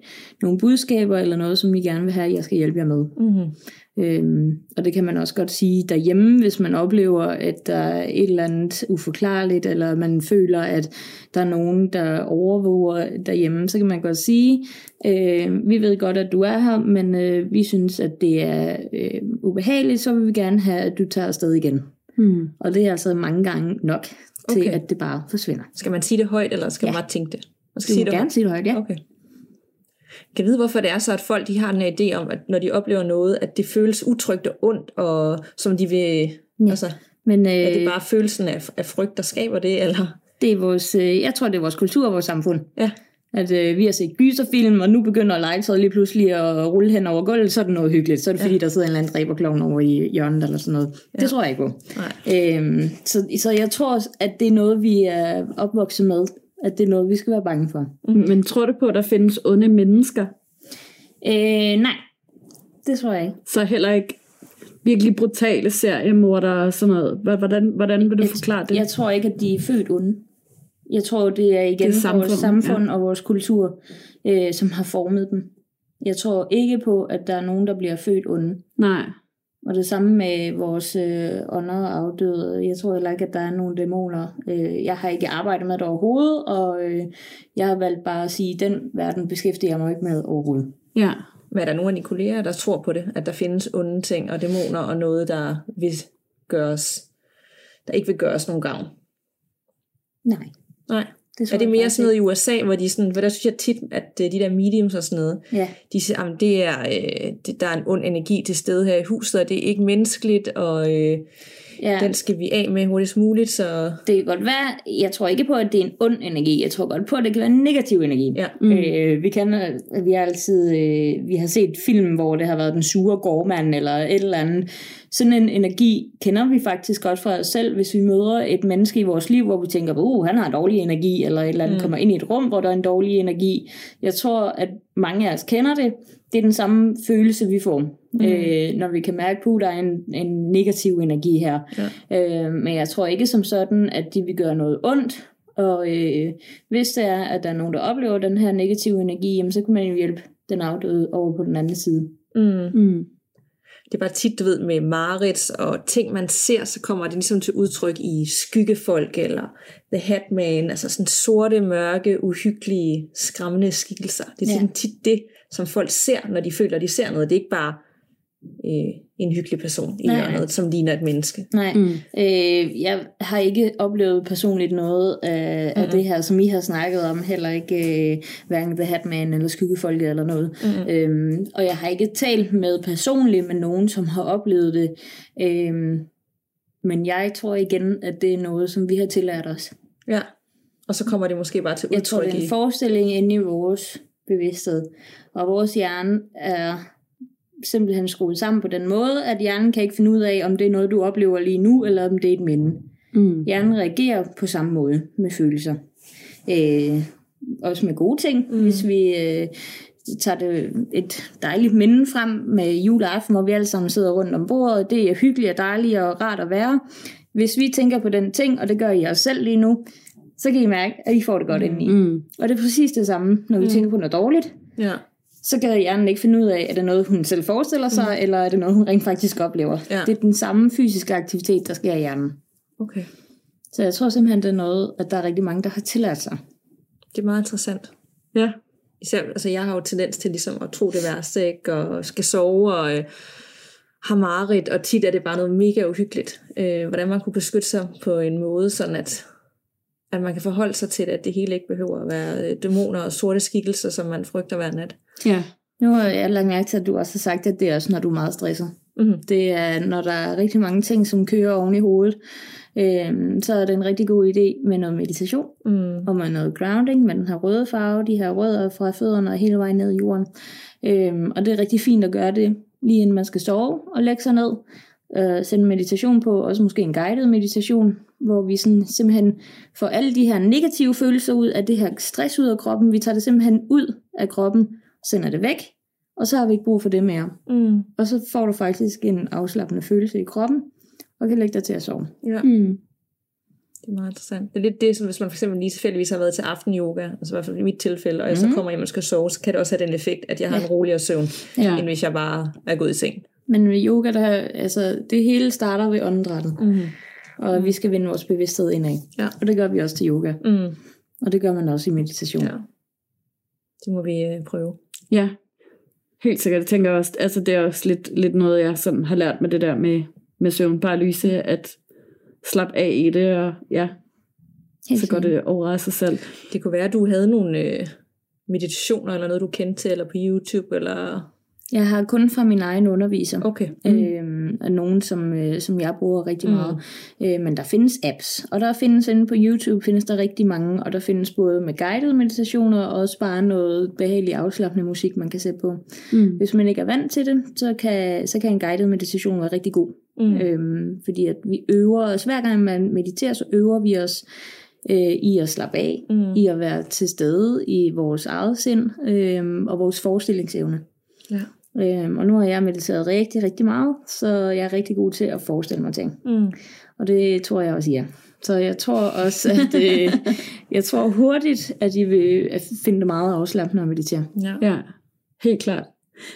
nogle budskaber eller noget, som I gerne vil have, jeg skal hjælpe jer med. Mm. Øhm, og det kan man også godt sige derhjemme, hvis man oplever, at der er et eller andet uforklarligt, eller man føler, at der er nogen, der overvåger derhjemme, så kan man godt sige, øh, vi ved godt, at du er her, men øh, vi synes, at det er øh, ubehageligt, så vil vi gerne have, at du tager afsted igen. Mm. Og det er altså mange gange nok til, Okay. at det bare forsvinder. Skal man sige det højt, eller skal man Ja. bare tænke det? Man skal Du sige må det gerne højt. sige det højt, ja. Okay. Kan vide, hvorfor det er så, at folk de har den her idé om, at når de oplever noget, at det føles utrygt og ondt, og som de vil... Ja. Altså, Men øh, er det bare følelsen af, af frygt, der skaber det, eller? det er vores, øh, jeg tror, det er vores kultur og vores samfund. Ja. At øh, vi har set gyserfilm, og nu begynder legetøjet lige pludselig at rulle hen over gulvet, så er det noget hyggeligt. Så er det fordi, der sidder en eller anden dræberklovn over i hjørnet eller sådan noget. Ja. Det tror jeg ikke på. Nej. Øhm, så, så jeg tror, at det er noget, vi er opvokset med. At det er noget, vi skal være bange for. Men tror du på, at der findes onde mennesker? Øh, nej, det tror jeg ikke. Så heller ikke virkelig brutale seriemordere og sådan noget. Hvordan, hvordan vil du forklare det? Jeg tror ikke, at de er født onde. Jeg tror, det er igen Det er samfund, vores samfund ja. og vores kultur, øh, som har formet dem. Jeg tror ikke på, at der er nogen, der bliver født onde. Nej. Og det samme med vores øh, ånder og afdøde. Jeg tror heller ikke, at der er nogen dæmoner. Øh, jeg har ikke arbejdet med det overhovedet, og øh, jeg har valgt bare at sige, at den verden beskæftiger jeg mig ikke med overhovedet. Ja. Men er der nogle af dine kolleger, der tror på det? At der findes onde ting og dæmoner og noget, der vil gøres, der ikke vil gøres nogen gavn? Nej. Nej. Det Er det mere sådan noget i USA, hvor de sådan, hvor der synes jeg tit, at øh, de der mediums og sådan noget. Ja. de siger, at det er, øh, det, der er en ond energi til stede her i huset, og det er ikke menneskeligt, og øh, ja. den skal vi af med hurtigst muligt, så Det kan godt være, jeg tror ikke på, at det er en ond energi. Jeg tror godt på, at det kan være en negativ energi. Ja. Mm. Øh, vi, kan, vi har altid øh, vi har set film, hvor det har været den sure gårdmand eller et eller andet. Sådan en energi kender vi faktisk godt fra os selv, hvis vi møder et menneske i vores liv, hvor vi tænker, uh, han har dårlig energi, eller et eller andet mm. kommer ind i et rum, hvor der er en dårlig energi. Jeg tror, at mange af os kender det. Det er den samme følelse, vi får, mm. øh, når vi kan mærke på, at der er en, en negativ energi her. Ja. Øh, men jeg tror ikke som sådan, at de vil gøre noget ondt. Og øh, hvis det er, at der er nogen, der oplever den her negative energi, jamen, så kan man jo hjælpe den afdøde over på den anden side. mm. Mm. Det er bare tit, du ved, med mareridt og ting, man ser, så kommer det ligesom til udtryk i skyggefolk, eller The Hatman, altså sådan sorte, mørke, uhyggelige, skræmmende skikkelser. Det er Ja. sådan tit det, som folk ser, når de føler, at de ser noget. Det er ikke bare øh, en hyggelig person i Nej. hjørnet, som ligner et menneske. Nej, Mm. mm. øh, jeg har ikke oplevet personligt noget af, mm-hmm. af det her, som I har snakket om. Heller ikke øh, hverken The Hatman eller Skyggefolket eller noget. Mm-hmm. Øhm, og jeg har ikke talt med personligt med nogen, som har oplevet det. Øhm, men jeg tror igen, at det er noget, som vi har tillært os. Ja. Og så kommer det måske bare til Jeg tror, udtryk det er en i... forestilling inde i vores bevidsthed. Og vores hjerne er simpelthen skruet sammen på den måde, at hjernen kan ikke finde ud af, om det er noget, du oplever lige nu, eller om det er et minde. Mm. Hjernen reagerer på samme måde med følelser. Øh, også med gode ting. Mm. Hvis vi øh, tager det et dejligt minde frem med juleaften, hvor vi alle sammen sidder rundt om bordet. Det er hyggeligt og dejligt og rart at være. Hvis vi tænker på den ting, og det gør I også selv lige nu, så kan I mærke, at I får det godt mm. indeni. Mm. Og det er præcis det samme, når vi mm. tænker på noget dårligt. Ja. Så kan hjernen ikke finde ud af, er det noget, hun selv forestiller sig, mm. eller er det noget, hun rent faktisk oplever. Ja. Det er den samme fysiske aktivitet, der sker i hjernen. Okay. Så jeg tror simpelthen, det er noget, at der er rigtig mange, der har tillært sig. Det er meget interessant. Ja. Især, altså jeg har jo tendens til ligesom at tro det værste, ikke? og skal sove, og øh, har mareridt, og tit er det bare noget mega uhyggeligt. Øh, hvordan man kunne beskytte sig på en måde, sådan at, at man kan forholde sig til det, at det hele ikke behøver at være øh, dæmoner og sorte skikkelser, som man frygter hver nat. Ja. Nu har jeg lagt mærke til, at du også har sagt, at det er også, når du er meget stresset. Mm-hmm. Det er, når der er rigtig mange ting, som kører oven i hovedet, øhm, så er det en rigtig god idé med noget meditation, Mm. og med noget grounding, med den her røde farve, de her rødder fra fødderne og hele vejen ned i jorden. Øhm, og det er rigtig fint at gøre det, lige inden man skal sove, og lægge sig ned, øh, sætte meditation på, også måske en guided meditation, hvor vi sådan simpelthen får alle de her negative følelser ud af det her stress ud af kroppen. Vi tager det simpelthen ud af kroppen, sender det væk, og så har vi ikke brug for det mere. Mm. Og så får du faktisk en afslappende følelse i kroppen, og kan lægge dig til at sove. Ja, Mm. det er meget interessant. Det er lidt det, som hvis man for eksempel lige tilfældigvis har været til aftenyoga, altså i hvert fald i mit tilfælde, og jeg så Mhm. kommer hjem og skal sove, så kan det også have den effekt, at jeg har en roligere søvn, Ja. end hvis jeg bare er gået i seng. Men ved yoga, der, altså, det hele starter ved åndedrættet, Mm. Og vi skal vende vores bevidsthed indad. Ja. Og det gør vi også til yoga, Mm. og det gør man også i meditation. Ja. Det må vi øh, prøve. Ja, helt sikkert. Jeg tænker også, altså det er også lidt, lidt noget, jeg sådan har lært med det der med, med søvnparalyse, at slappe af i det, og ja, Helt så går det over af sig selv. Det kunne være, at du havde nogle øh, meditationer, eller noget, du kendte til, eller på YouTube, eller... Jeg har kun fra min egen underviser. Okay. Mm. Øhm, af nogen, som, øh, som jeg bruger rigtig Mm. meget. Øh, men der findes apps, og der findes inde på YouTube, findes der rigtig mange, og der findes både med guidede meditationer, og også bare noget behagelig afslappende musik, man kan sætte på. Mm. Hvis man ikke er vant til det, så kan, så kan en guided meditation være rigtig god. Mm. Øhm, fordi at vi øver os, hver gang man mediterer, så øver vi os øh, i at slappe af, Mm. i at være til stede i vores eget sind øh, og vores forestillingsevne. Ja. Øhm, og nu har jeg mediteret rigtig, rigtig meget, så jeg er rigtig god til at forestille mig ting. Mm. Og det tror jeg også, I er. Så jeg tror også, at øh, jeg tror hurtigt, at I vil finde det meget afslappende at meditere. Ja. Ja, helt klart.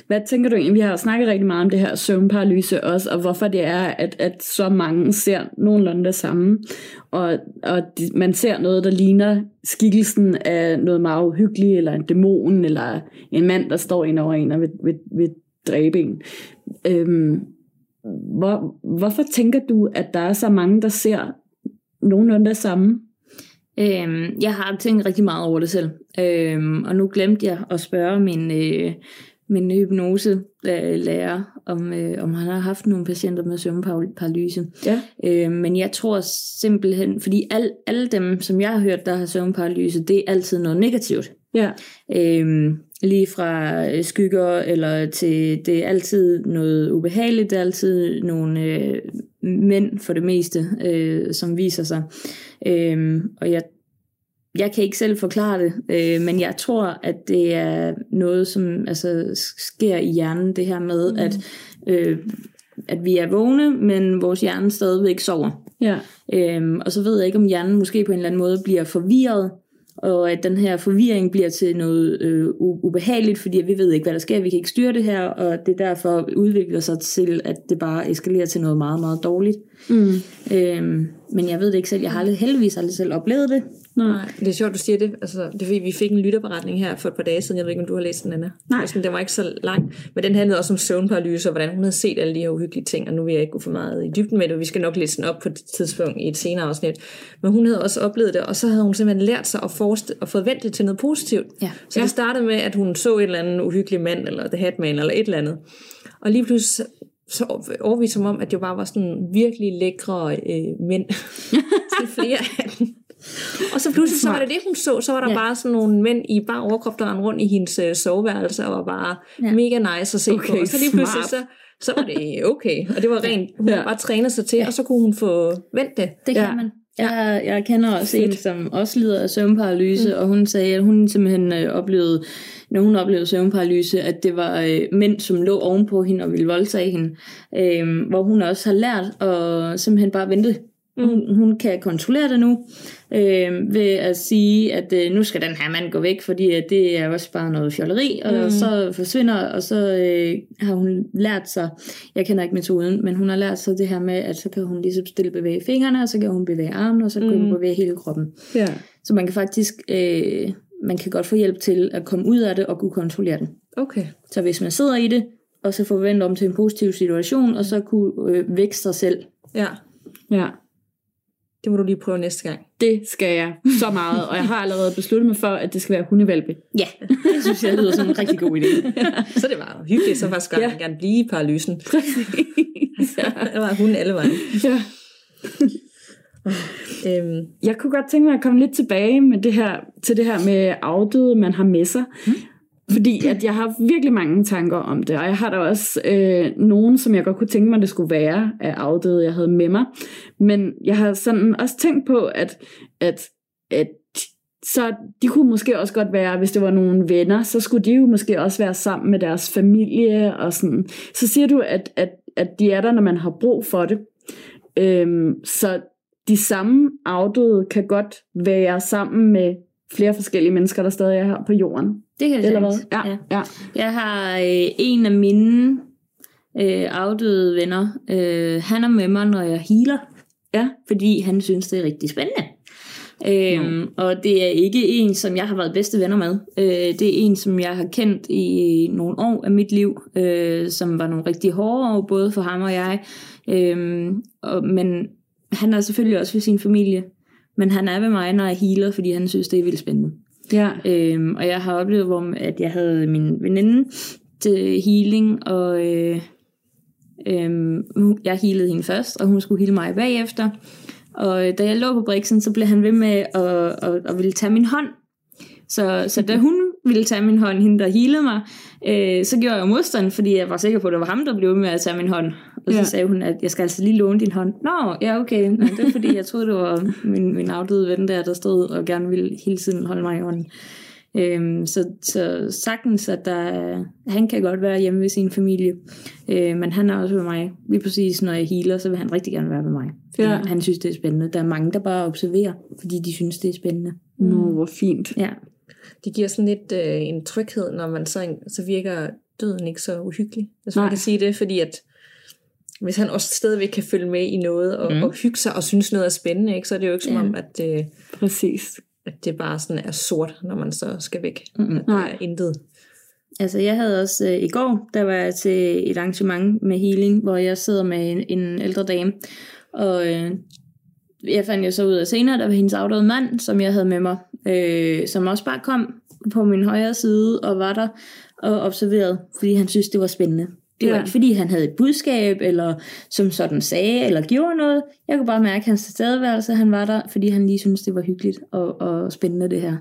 Hvad tænker du egentlig? Vi har snakket rigtig meget om det her søvnparalyse også, og hvorfor det er, at, at så mange ser nogenlunde det samme. Og, og de, man ser noget, der ligner skikkelsen af noget meget uhyggeligt, eller en dæmon, eller en mand, der står ind over en og vil, vil, vil dræbe en. Øhm, hvor, hvorfor tænker du, at der er så mange, der ser nogenlunde det samme? Øhm, jeg har tænkt rigtig meget over det selv, øhm, og nu glemte jeg at spørge min, øh, min hypnose-lærer, om, øh, om han har haft nogle patienter med søvnparalyse. Ja. Øh, men jeg tror simpelthen, fordi al, alle dem, som jeg har hørt, der har søvnparalyse, det er altid noget negativt. Ja. Øhm, lige fra øh, skygger eller til, det er altid noget ubehageligt, det er altid nogle øh, mænd for det meste, øh, som viser sig. Øhm, og jeg, jeg kan ikke selv forklare det, øh, men jeg tror, at det er noget, som altså, sker i hjernen, det her med, mm. at, øh, at vi er vågne, men vores hjerne stadigvæk sover. Ja. Øhm, og så ved jeg ikke, om hjernen måske på en eller anden måde bliver forvirret, og at den her forvirring bliver til noget øh, ubehageligt, fordi vi ved ikke, hvad der sker, vi kan ikke styre det her, og det derfor udvikler sig til, at det bare eskalerer til noget meget, meget dårligt. Mm. Øhm, men jeg ved det ikke selv, jeg har aldrig, heldigvis aldrig selv oplevet det. Nej, det er sjovt, du siger det. Altså, det er fordi, vi fik en lytterberetning her for et par dage siden. Jeg ved ikke, om du har læst den, Anna. Nej. Sådan, den var ikke så lang. Men den handlede også om søvnparalyse, og hvordan hun havde set alle de her uhyggelige ting. Og nu vil jeg ikke gå for meget i dybden med det. Vi skal nok læse den op på et tidspunkt i et senere afsnit. Men hun havde også oplevet det, og så havde hun simpelthen lært sig at, forestille, at forvente det til noget positivt. Ja. Så det startede med, at hun så et eller andet uhyggelig mand, eller The Hatman, eller et eller andet. Og lige pludselig så overviste som om, at det bare var sådan virkelig lækre øh, mænd. til flere af dem. Og så pludselig så var det det, hun så. Så var der Ja. bare sådan nogle mænd i bare overkrop, der rundt i hendes øh, soveværelse, og var bare Ja. mega nice at se Okay, på. Og så lige pludselig, så, så var det okay. Og det var rent, hun Ja. bare trænet sig til, ja. og så kunne hun få vendt det. Det kan Ja. ja. man. Jeg, jeg kender også Fedt. en, som også lider af søvnparalyse, mm. og hun sagde, at hun simpelthen øh, oplevede, når hun oplevede søvnparalyse, at det var øh, mænd, som lå ovenpå hende og ville voldtage hende. Øh, hvor hun også har lært at simpelthen bare vente. Hun, hun kan kontrollere det nu, øh, ved at sige, at øh, nu skal den her mand gå væk, fordi at det er også bare noget fjolleri, og Mm. så forsvinder, og så øh, har hun lært sig, jeg kender ikke metoden, men hun har lært sig det her med, at så kan hun ligesom stille bevæge fingrene, og så kan hun bevæge armene, og så kan Mm. hun bevæge hele kroppen. Ja. Så man kan faktisk, øh, man kan godt få hjælp til at komme ud af det og kunne kontrollere det. Okay. Så hvis man sidder i det, og så forventer om til en positiv situation, og så kunne øh, vækste sig selv. Ja, Ja. Det må du lige prøve næste gang. Det skal jeg så meget, og jeg har allerede besluttet mig for, at det skal være hundevalpe. Ja, det synes jeg lyder som en rigtig god idé. Så det var hyggeligt, så faktisk Ja. gerne blive i paralysen. Præcis. ja. Der var hun alle vejen. ja. Øhm, Jeg kunne godt tænke mig at komme lidt tilbage med det her, til det her med afdøde, man har med sig. Fordi at jeg har virkelig mange tanker om det, og jeg har da også øh, nogen, som jeg godt kunne tænke mig, det skulle være af afdøde, jeg havde med mig. Men jeg har sådan også tænkt på, at, at, at så de kunne måske også godt være, hvis det var nogle venner, så skulle de jo måske også være sammen med deres familie og sådan. Så siger du, at, at, at de er der, når man har brug for det. Øhm, så de samme afdøde kan godt være sammen med flere forskellige mennesker, der stadig er her på jorden. Det kan det Eller hvad? Ja, ja. ja. Jeg har øh, en af mine øh, afdøde venner. Øh, han er med mig, når jeg healer. Ja. Fordi han synes, det er rigtig spændende. Øhm, og det er ikke en, som jeg har været bedste venner med. Øh, det er en, som jeg har kendt i nogle år af mit liv, øh, som var nogle rigtig hårde år, både for ham og jeg. Øhm, og, men han er selvfølgelig også ved sin familie. Men han er ved mig, når jeg healer, fordi han synes, det er vildt spændende. ja. Øhm, og jeg har oplevet, hvor, at jeg havde min veninde til healing, og øh, hun- jeg healede hende først, og hun skulle heale mig bagefter. Og øh, da jeg lå på briksen, så blev han ved med at, at, at ville tage min hånd. Så, så da hun ville tage min hånd, hende der healede mig, øh, så gjorde jeg modstand, fordi jeg var sikker på, at det var ham, der blev med at tage min hånd. Og så Ja. sagde hun, at jeg skal altså lige låne din hånd. Nå, ja okay. Nå, det er fordi, jeg troede, det var min, min afdøde ven der, der stod og gerne ville hele tiden holde mig i hånden. Øhm, så, så sagtens, at der, han kan godt være hjemme ved sin familie, øh, men han er også ved mig. Lige præcis, når jeg healer, så vil han rigtig gerne være ved mig. Ja. Han synes, det er spændende. Der er mange, der bare observerer, fordi de synes, det er spændende. Nå, hvor fint. Ja, det giver sådan lidt øh, en tryghed, når man så, så virker døden ikke så uhyggelig. Hvis Nej. man kan sige det, fordi at hvis han også stadigvæk kan følge med i noget og, Mm. mm. og hygge sig og synes noget er spændende, ikke, så er det jo ikke som om, at det, Præcis. at det bare sådan er sort, når man så skal væk. Mm-mm. At der Nej. er intet. Altså jeg havde også øh, i går, der var jeg til et arrangement med healing, hvor jeg sidder med en, en ældre dame, og øh, jeg fandt jo så ud af senere, der var hendes afdøde mand, som jeg havde med mig, øh, som også bare kom på min højre side og var der og observerede, fordi han synes, det var spændende. Det var Ja. ikke, fordi han havde et budskab, eller som sådan sagde, eller gjorde noget. Jeg kunne bare mærke hans tilstedeværelse, han var der, fordi han lige syntes, det var hyggeligt og, og spændende det her.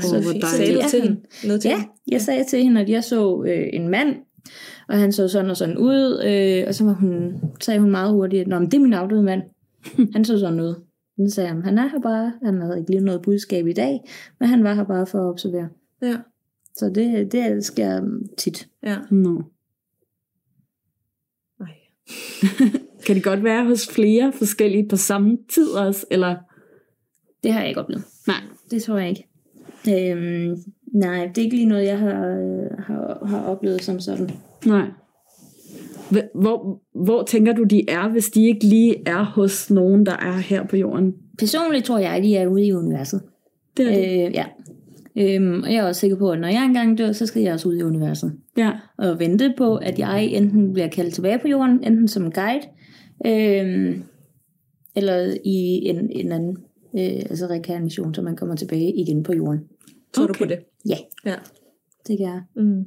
Så hvor. Sagde du til hende? Noget til Ja, hende? jeg sagde til hende, at jeg så øh, en mand, og han så sådan og sådan ud, øh, og så var hun, sagde hun meget hurtigt, at det er min afdøde mand. Han så sådan ud. Så sagde jeg, han er her bare, han havde ikke lige noget budskab i dag, men han var her bare for at observere. Ja. Så det, det sker tit. Ja. Nå. Ej. Kan det godt være hos flere forskellige på samme tid også, eller? Det har jeg ikke oplevet. Nej. Det tror jeg ikke. Øhm, nej, det er ikke lige noget, jeg har, øh, har, har oplevet som sådan. Nej. Hv- Hvor, hvor tænker du, de er, hvis de ikke lige er hos nogen, der er her på jorden? Personligt tror jeg, at de er ude i universet. Det er det. Øh, ja. Øhm, og jeg er også sikker på, at når jeg engang dør, så skal jeg også ud i universet. Ja. Og vente på, at jeg enten bliver kaldt tilbage på jorden, enten som guide, øhm, eller i en, en anden øh, altså rekarnation, så man kommer tilbage igen på jorden. Tror Okay. du på det? Ja, Ja. det gør jeg. Mm.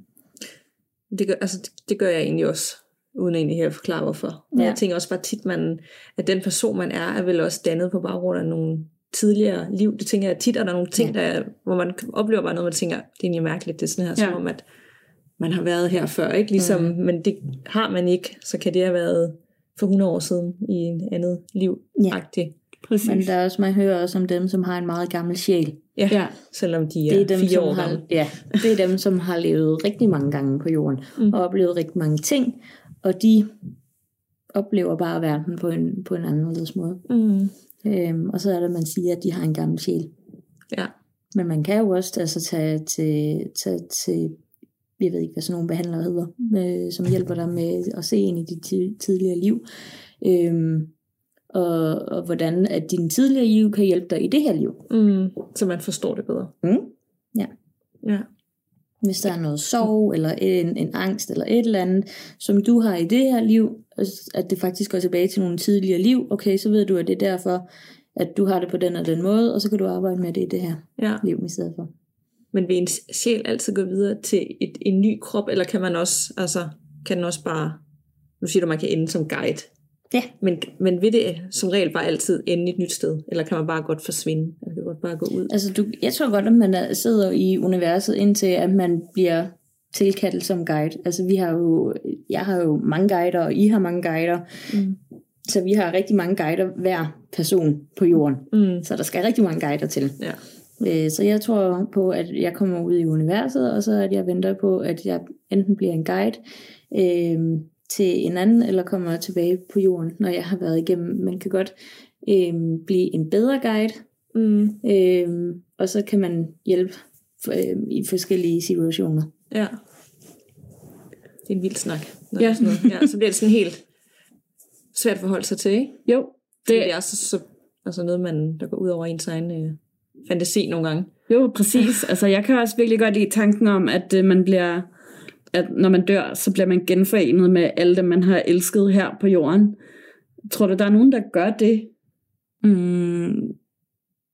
Det, gør, altså, det, det gør jeg egentlig også, uden egentlig helt at forklare hvorfor. Men Ja. jeg tænker også bare tit, man, at den person, man er, er vel også dannet på baggrund af nogle tidligere liv. Det tænker jeg tit, at der er nogle ting, Ja. der, er- hvor man oplever bare noget, man tænker, det er egentlig mærkeligt, det er sådan her, Ja. som om, at man har været her før, ikke? Ligesom, mm. men det har man ikke, så kan det have været for 100 år siden i en andet liv Ja. -agtigt. Præcis. Men der er også, man hører også om dem, som har en meget gammel sjæl. Ja, Ja. selvom de er, Det er dem, fire som år har, gamle. ja, det er dem, som har levet rigtig mange gange på jorden, mm. og oplevet rigtig mange ting, og de oplever bare verden på en, på en anderledes måde. Mm. Øhm, og så er det, man siger, at de har en gammel sjæl. Ja. Men man kan jo også altså, tage, til, tage til, jeg ved ikke, hvad sådan nogle behandlere hedder, øh, som hjælper dig med at se ind i dit ti- tidligere liv. Øhm, og, og hvordan at din tidligere liv kan hjælpe dig i det her liv. Mm. Så man forstår det bedre. Mm. Ja. Hvis der er noget sorg, eller en, en angst, eller et eller andet, som du har i det her liv, at det faktisk går tilbage til nogle tidligere liv, okay, så ved du, at det er derfor, at du har det på den og den måde, og så kan du arbejde med det i det her ja. liv i stedet for. Men vil en sjæl altid gå videre til et, en ny krop, eller kan man også, altså, kan den også bare, nu siger du, man kan ende som guide, Ja. men, men vil det som regel bare altid ende et nyt sted, eller kan man bare godt forsvinde, eller kan man godt bare gå ud? Altså, du, jeg tror godt, at man er, sidder i universet, indtil at man bliver tilkaldt som guide. Altså, vi har jo, jeg har jo mange guider, og I har mange guider, Mm. så vi har rigtig mange guider hver person på jorden. Mm. Så der skal rigtig mange guider til. Ja. Øh, Så jeg tror på, at jeg kommer ud i universet, og så at jeg venter på, at jeg enten bliver en guide øh, til en anden, eller kommer tilbage på jorden, når jeg har været igennem. Man kan godt øh, blive en bedre guide, Mm. øh, og så kan man hjælpe øh, i forskellige situationer. Ja. Det er en vild snak. Når Ja. Sådan noget. ja. Så bliver det sådan helt svært at forholde sig til, ikke? Jo, Det, det, det er også så, altså noget, man, der går ud over ens egen øh, fantasi nogle gange. jo, præcis. Altså, jeg kan også virkelig godt lide tanken om, at øh, man bliver, at når man dør, så bliver man genforenet med alle dem, man har elsket her på jorden. Tror du, der er nogen, der gør det? Mm,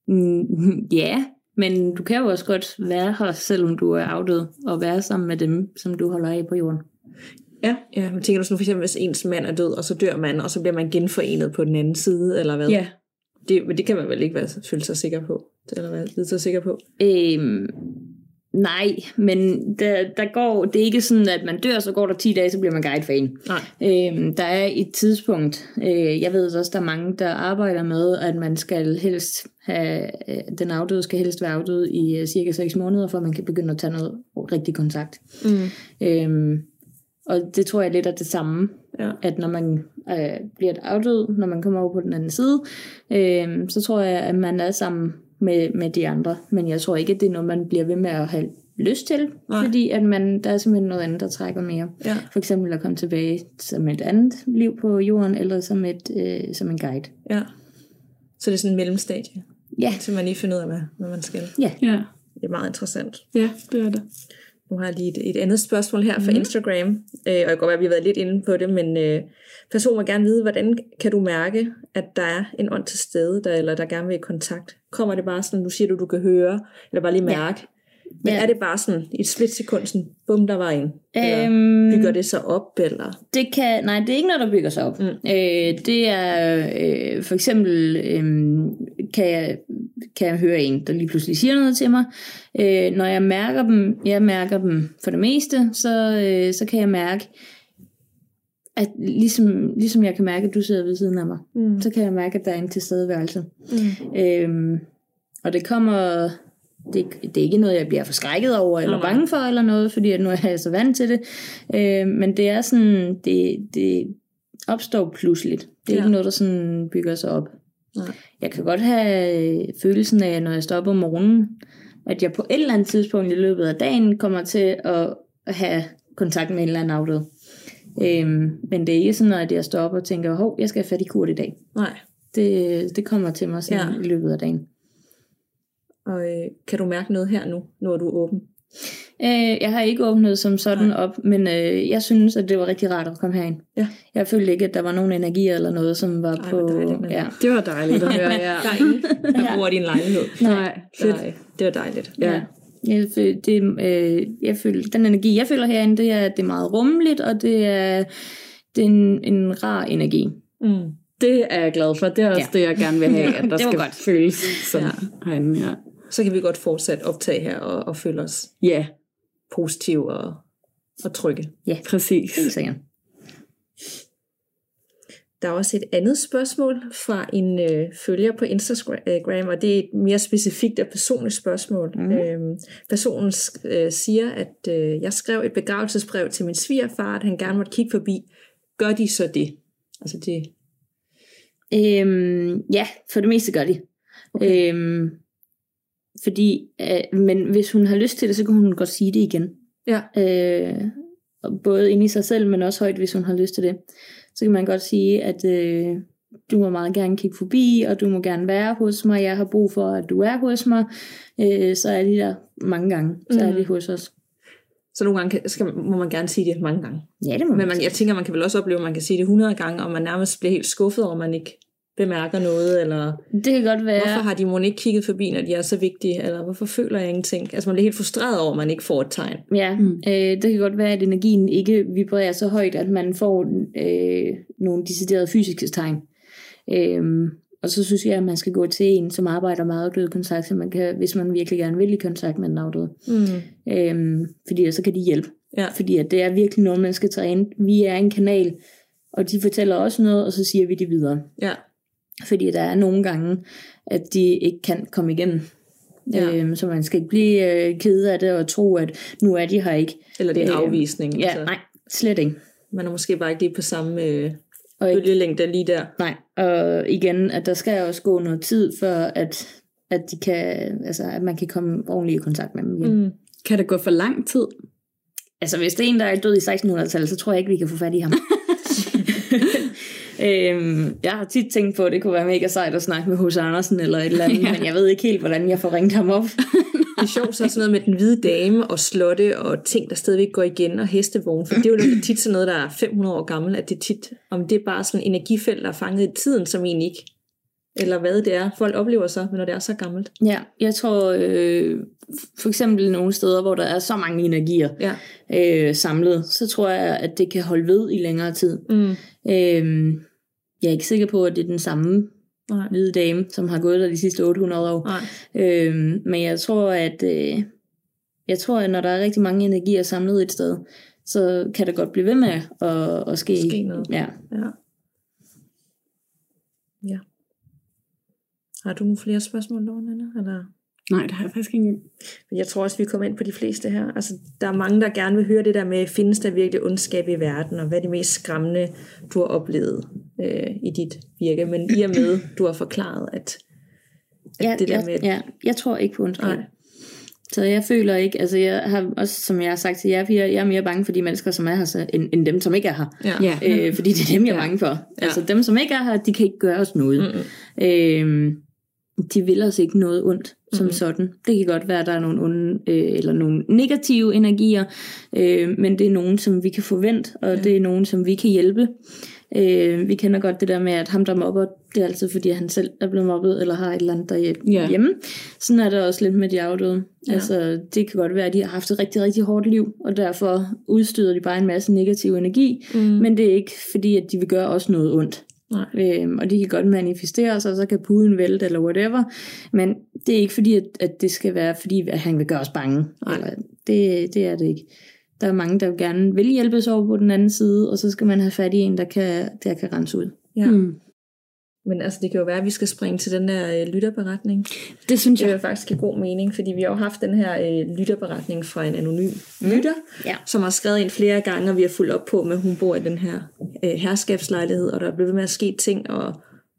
mm, ja, men du kan jo også godt være her, selvom du er afdød, og være sammen med dem, som du holder af på jorden. Ja. Ja, men tænker du sådan for eksempel, hvis ens mand er død, og så dør man, og så bliver man genforenet på den anden side, eller hvad? Ja. Det, men det kan man vel ikke være, føle sig sikker på, eller være lidt så sikker på. Øhm, nej, men der, der går, det er ikke sådan, at man dør, så går der 10 dage, så bliver man guide for en. Nej. Øhm, der er et tidspunkt, øh, jeg ved også, der er mange, der arbejder med, at man skal helst have, øh, den afdøde skal helst være afdød i øh, cirka 6 måneder, for man kan begynde at tage noget rigtig kontakt. Mm. Øhm, og det tror jeg lidt er det samme, Ja. at når man øh, bliver et afdød, når man kommer over på den anden side, øh, så tror jeg, at man er sammen med, med de andre. Men jeg tror ikke, at det er noget, man bliver ved med at have lyst til, Nej. fordi at man, der er simpelthen noget andet, der trækker mere. Ja. For eksempel at komme tilbage som et andet liv på jorden, eller som, et, øh, som en guide. ja. Så det er sådan en mellemstadie, Ja, til man lige finder ud af, hvad, hvad man skal. Ja, Det er meget interessant. ja det er det. Nu har jeg lige et, et andet spørgsmål her fra mm. Instagram, øh, og jeg kan godt være, at vi har været lidt inde på det, men øh, personen vil gerne vide, hvordan kan du mærke, at der er en ånd til stede, der, eller der gerne vil i kontakt? Kommer det bare sådan, nu siger du, du kan høre, eller bare lige mærke? Men Ja. er det bare sådan i et splitsekund, sådan, bum, der var en? Eller Øhm, bygger det sig op, eller? Det kan, nej, det er ikke noget, der bygger sig op. Mm. Øh, det er øh, for eksempel, øh, kan, jeg, kan jeg høre en, der lige pludselig siger noget til mig. Øh, når jeg mærker dem, jeg mærker dem for det meste, så, øh, så kan jeg mærke, at ligesom, ligesom jeg kan mærke, at du sidder ved siden af mig, mm. så kan jeg mærke, at der er en tilstedeværelse. Mm. Øh, og det kommer... Det, det er ikke noget, jeg bliver forskrækket over, eller Nej. bange for, eller noget, fordi at nu er jeg så vant til det. Øh, men det er sådan, det, det opstår pludseligt. Det er Ja. ikke noget, der sådan bygger sig op. Nej. Jeg kan godt have øh, følelsen af, når jeg står op om morgenen, at jeg på et eller andet tidspunkt i løbet af dagen kommer til at have kontakt med en eller anden afdød. Øhm, men det er ikke sådan, at jeg står op og tænker, hov, jeg skal have fat i kurt i dag. Nej. Det, det kommer til mig sådan ja. i løbet af dagen. Og øh, kan du mærke noget her nu, er du åben? Øh, jeg har ikke åbnet som sådan Nej. op, men øh, jeg synes, at det var rigtig rart at komme herind. Ja. Jeg følte ikke, at der var nogen energier eller noget, som var Ej, på... dejligt, ja. Det var dejligt at høre, ja. Der er ingen, der bor din lejlighed. Nej, fedt. Nej, det var dejligt. Ja. Ja. Jeg, det, øh, jeg føler, den energi, jeg føler herinde, det er, at det er meget rummeligt, og det er, det er en, en rar energi. Mm. Det er jeg glad for. Det er også Ja. det, jeg gerne vil have, at der skal godt. føles Ja. ja. herinde. Ja. Så kan vi godt fortsat optage her og, og føle os ja, positive og, og trygge. præcis. Helt sikkert. Der er også et andet spørgsmål fra en øh, følger på Instagram, og det er et mere specifikt og personligt spørgsmål. Mm. Øhm, personen sk- øh, siger, at øh, jeg skrev et begravelsesbrev til min svigerfar, at han gerne måtte kigge forbi. Gør de så det? Altså det, Øhm, ja, for det meste gør de. Okay. Øhm, fordi, øh, men hvis hun har lyst til det, så kan hun godt sige det igen. ja. Øh, både inde i sig selv, men også højt, hvis hun har lyst til det. Så kan man godt sige, at øh, du må meget gerne kigge forbi, og du må gerne være hos mig. Jeg har brug for, at du er hos mig. Øh, så er de der mange gange. Så er Mhm. de hos os. Så nogle gange kan, skal, må man gerne sige det mange gange. Ja, det må Men man, man, jeg tænker, man kan vel også opleve, at man kan sige det 100 gange, og man nærmest bliver helt skuffet over, man ikke bemærker noget, eller Det kan godt være... hvorfor har de mon ikke kigget forbi, når de er så vigtige, eller hvorfor føler jeg ingenting? Altså man bliver helt frustreret over, at man ikke får et tegn. Ja, mm. øh, det kan godt være, at energien ikke vibrerer så højt, at man får øh, nogle deciderede fysiske tegn. Øh, og så synes jeg, at man skal gå til en, som arbejder meget afdøde kontakt, så man kan, hvis man virkelig gerne vil i kontakt med den afdøde. Mm. Øh, fordi så kan de hjælpe. Ja. Fordi at det er virkelig noget, man skal træne. Vi er en kanal, og de fortæller også noget, og så siger vi det videre. Ja. Fordi der er nogle gange, at de ikke kan komme igennem. Ja. Øhm, så man skal ikke blive øh, ked af det og tro, at nu er de her ikke. Eller det er en Øh, afvisning. Ja, nej, slet ikke. Man er måske bare ikke lige på samme øh, Og ikke, bølgelængde lige der. nej, og igen, at der skal også gå noget tid, for at, at, de kan, altså, at man kan komme ordentligt i kontakt med dem igen. Mm. Kan det gå for lang tid? Altså, hvis det er en, der er død i 1600-tallet, så tror jeg ikke, vi kan få fat i ham. øhm, jeg har tit tænkt på, at det kunne være mega sejt at snakke med H.C. Andersen eller et eller andet, ja. men jeg ved ikke helt, hvordan jeg får ringet ham op. Det er sjovt så sådan noget med den hvide dame og slotte og ting, der stadigvæk går igen og hestevogne. For det er jo lidt tit sådan noget, der er 500 år gammel, at det tit, om det er bare sådan en energifelt, der er fanget i tiden, som egentlig ikke, eller hvad det er, folk oplever så, når det er så gammelt. Ja, jeg tror øh, for eksempel nogle steder, hvor der er så mange energier Ja. øh, samlet, så tror jeg, at det kan holde ved i længere tid. Mm. Øh, jeg er ikke sikker på, at det er den samme Nej. hvide dame, som har gået der de sidste 800 år. Nej. Øh, men jeg tror, at øh, jeg tror, at når der er rigtig mange energier samlet et sted, så kan det godt blive ved med at, at ske. Ske noget. Ja. Ja. Ja. Har du nogle flere spørgsmål, Lorne? Eller? Nej, det har jeg faktisk ikke. Men Jeg tror også, vi kommer ind på de fleste her. Altså, der er mange, der gerne vil høre det der med, findes der virkelig ondskab i verden, og hvad er det mest skræmmende, du har oplevet øh, i dit virke. Men i og med, du har forklaret, at, at Ja, det der jeg, med... ja, jeg tror ikke på ondskab. Nej. Så jeg føler ikke, altså jeg har også, som jeg har sagt til jer, jeg er mere bange for de mennesker, som er her, så, end, end dem, som ikke er her. Ja. Ja. Øh, fordi det er dem, jeg er Ja. bange for. Altså dem, som ikke er her, de kan ikke gøre os noget. Mm-mm. Øh, de vil os ikke noget ondt. Som mm. sådan. Det kan godt være, at der er nogle, onde, øh, eller nogle negative energier, øh, men det er nogen, som vi kan forvente, og ja. det er nogen, som vi kan hjælpe. Øh, vi kender godt det der med, at ham, der mobber, det er altid fordi, han selv er blevet mobbet, eller har et eller andet derhjemme. Ja. Sådan er det også lidt med de afdøde. Ja. Altså, det kan godt være, at de har haft et rigtig, rigtig hårdt liv, og derfor udstøder de bare en masse negativ energi, mm. men det er ikke fordi, at de vil gøre os noget ondt. Nej. Øhm, og de kan godt manifestere sig, og så kan puden vælte, eller whatever. Men det er ikke fordi, at, at det skal være, fordi at han vil gøre os bange. Nej. Eller, det, det er det ikke. Der er mange, der gerne vil hjælpes over på den anden side, og så skal man have fat i en, der kan, der kan rense ud. Ja. Mm. Men altså, det kan jo være, at vi skal springe til den her øh, lytterberetning. Det synes jeg. Det vil faktisk give god mening, fordi vi har jo haft den her øh, lytterberetning fra en anonym mm. lytter, ja. som har skrevet ind flere gange, og vi har fulgt op på, med hun bor i den her øh, herskabslejlighed, og der er blevet med at ske ting, og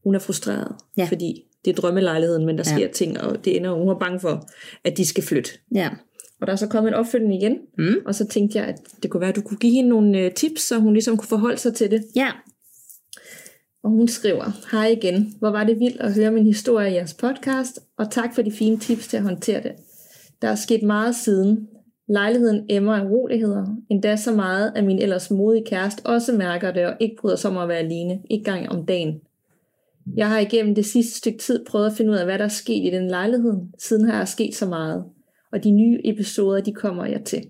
hun er frustreret, ja. fordi det er drømmelejligheden, men der ja. sker ting, og det ender, og hun er bange for, at de skal flytte. Ja. Og der er så kommet en opfølgning igen, mm. og så tænkte jeg, at det kunne være, at du kunne give hende nogle øh, tips, så hun ligesom kunne forholde sig til det. Ja. Og hun skriver, hej igen, hvor var det vildt at høre min historie i jeres podcast, og tak for de fine tips til at håndtere det. Der er sket meget siden. Lejligheden emmer af roligheder, endda så meget, at min ellers modige kæreste også mærker det og ikke bryder sig om at være alene, ikke gang om dagen. Jeg har igennem det sidste stykke tid prøvet at finde ud af, hvad der er sket i den lejlighed. Siden har jeg sket så meget og de nye episoder, de kommer jeg til.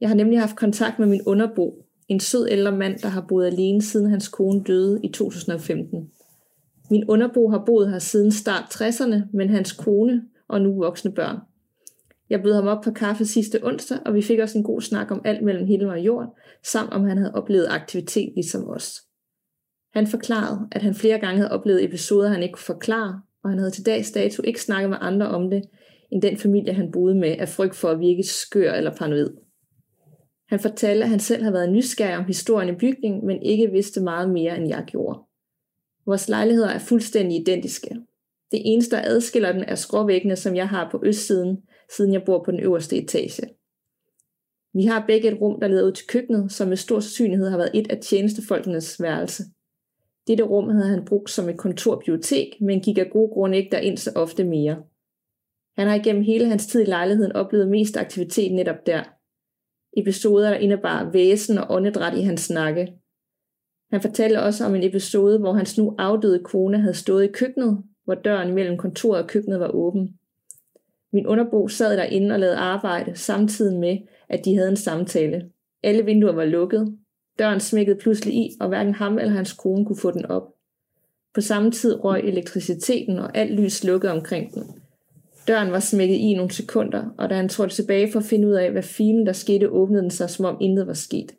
Jeg har nemlig haft kontakt med min underbo, en sød ældre mand, der har boet alene siden hans kone døde i 2015. Min underbo har boet her siden start 60'erne, men hans kone og nu voksne børn. Jeg bød ham op på kaffe sidste onsdag, og vi fik også en god snak om alt mellem himmel og jord, samt om han havde oplevet aktivitet ligesom os. Han forklarede, at han flere gange havde oplevet episoder, han ikke kunne forklare, og han havde til dags dato ikke snakket med andre om det, end den familie, han boede med, af frygt for at virke skør eller paranoid. Han fortalte, at han selv havde været nysgerrig om historien i bygningen, men ikke vidste meget mere, end jeg gjorde. Vores lejligheder er fuldstændig identiske. Det eneste, der adskiller den, er skråvæggene, som jeg har på østsiden, siden jeg bor på den øverste etage. Vi har begge et rum, der leder ud til køkkenet, som med stor sandsynlighed har været et af tjenestefolkenes værelse. Dette rum havde han brugt som et kontorbibliotek, men gik af gode grunde ikke derind så ofte mere. Han har igennem hele hans tid i lejligheden oplevet mest aktivitet netop der. Episoder, der indebar væsen og åndedræt i hans snakke. Han fortalte også om en episode, hvor hans nu afdøde kone havde stået i køkkenet, hvor døren mellem kontoret og køkkenet var åben. Min underbo sad derinde og lavede arbejde, samtidig med, at de havde en samtale. Alle vinduer var lukket. Døren smækkede pludselig i, og hverken ham eller hans kone kunne få den op. På samme tid røg elektriciteten, og alt lys slukkede omkring den. Døren var smækket i nogle sekunder, og da han trådte tilbage for at finde ud af, hvad filen der skete, åbnede den sig, som om intet var sket.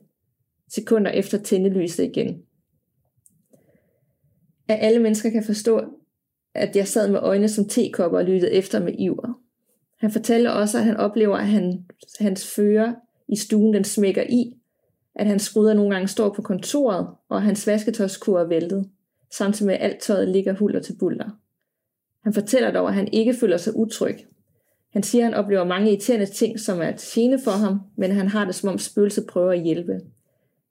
Sekunder efter tændte lyset igen. At alle mennesker kan forstå, at jeg sad med øjne som tekopper og lyttede efter med iver. Han fortalte også, at han oplever, at han, hans fører i stuen den smækker i, at hans skruder nogle gange står på kontoret, og at hans vasketøjskur er væltet, samtidig med at alt tøjet ligger huller til buller. Han fortæller dog, at han ikke føler sig utryg. Han siger, at han oplever mange irriterende ting, som er til gene for ham, men han har det som om spøgelset prøver at hjælpe.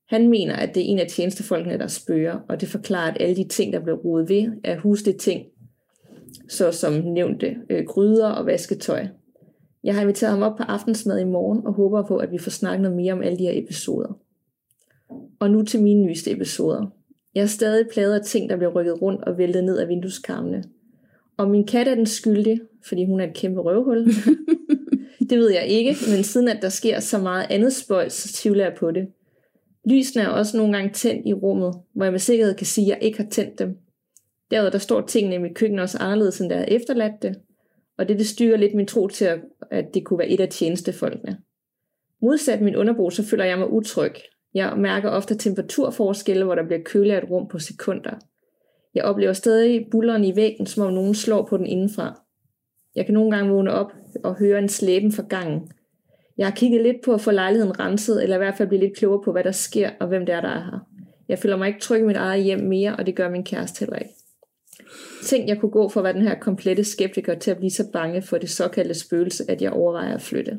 Han mener, at det er en af tjenestefolkene, der spørger, og det forklarer, at alle de ting, der blev rodet ved, er huslige ting, så som nævnte øh, gryder og vasketøj. Jeg har inviteret ham op på aftensmad i morgen og håber på, at vi får snakket noget mere om alle de her episoder. Og nu til mine nyeste episoder. Jeg er stadig plader af ting, der bliver rykket rundt og væltet ned af vindueskarmene. Og min kat er den skyldig, fordi hun er et kæmpe røvhul. det ved jeg ikke, men siden at der sker så meget andet spøjs, så tvivler jeg på det. Lysene er også nogle gange tændt i rummet, hvor jeg med sikkerhed kan sige, at jeg ikke har tændt dem. Derudover der står tingene i mit køkken også anderledes, end der er efterladt det. Og det, det styrer lidt min tro til, at det kunne være et af tjenestefolkene. Modsat min underbo, så føler jeg mig utryg. Jeg mærker ofte temperaturforskelle, hvor der bliver køligere et rum på sekunder. Jeg oplever stadig bulleren i væggen, som om nogen slår på den indenfra. Jeg kan nogle gange vågne op og høre en slæben fra gangen. Jeg har kigget lidt på at få lejligheden renset, eller i hvert fald blive lidt klogere på, hvad der sker og hvem det er, der er her. Jeg føler mig ikke tryg i mit eget hjem mere, og det gør min kæreste heller ikke. Tænk, jeg kunne gå for at være den her komplette skeptiker til at blive så bange for det såkaldte spøgelse, at jeg overvejer at flytte.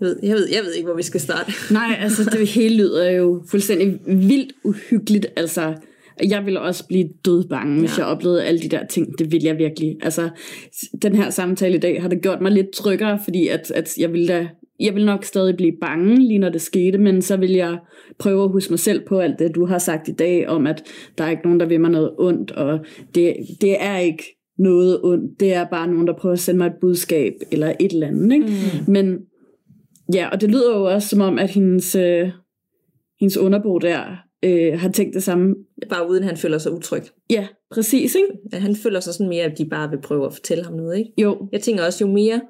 Jeg ved, jeg ved, jeg ved ikke, hvor vi skal starte. Nej, altså det hele lyder jo fuldstændig vildt uhyggeligt. Altså, Jeg ville også blive dødbange, hvis Ja. jeg oplevede alle de der ting. Det ville jeg virkelig. Altså, den her samtale i dag har det gjort mig lidt tryggere, fordi at, at jeg ville da jeg vil nok stadig blive bange, lige når det skete, men så vil jeg prøve at huske mig selv på alt det, du har sagt i dag, om at der er ikke nogen, der vil mig noget ondt, og det, det er ikke noget ondt, det er bare nogen, der prøver at sende mig et budskab, eller et eller andet, ikke? Mm. Men ja, og det lyder jo også som om, at hendes, øh, hendes underbo der øh, har tænkt det samme. Bare uden han føler sig utryg. Ja, præcis, ikke? At han føler sig sådan mere, at de bare vil prøve at fortælle ham noget, ikke? Jo, Jeg tænker også, jo mere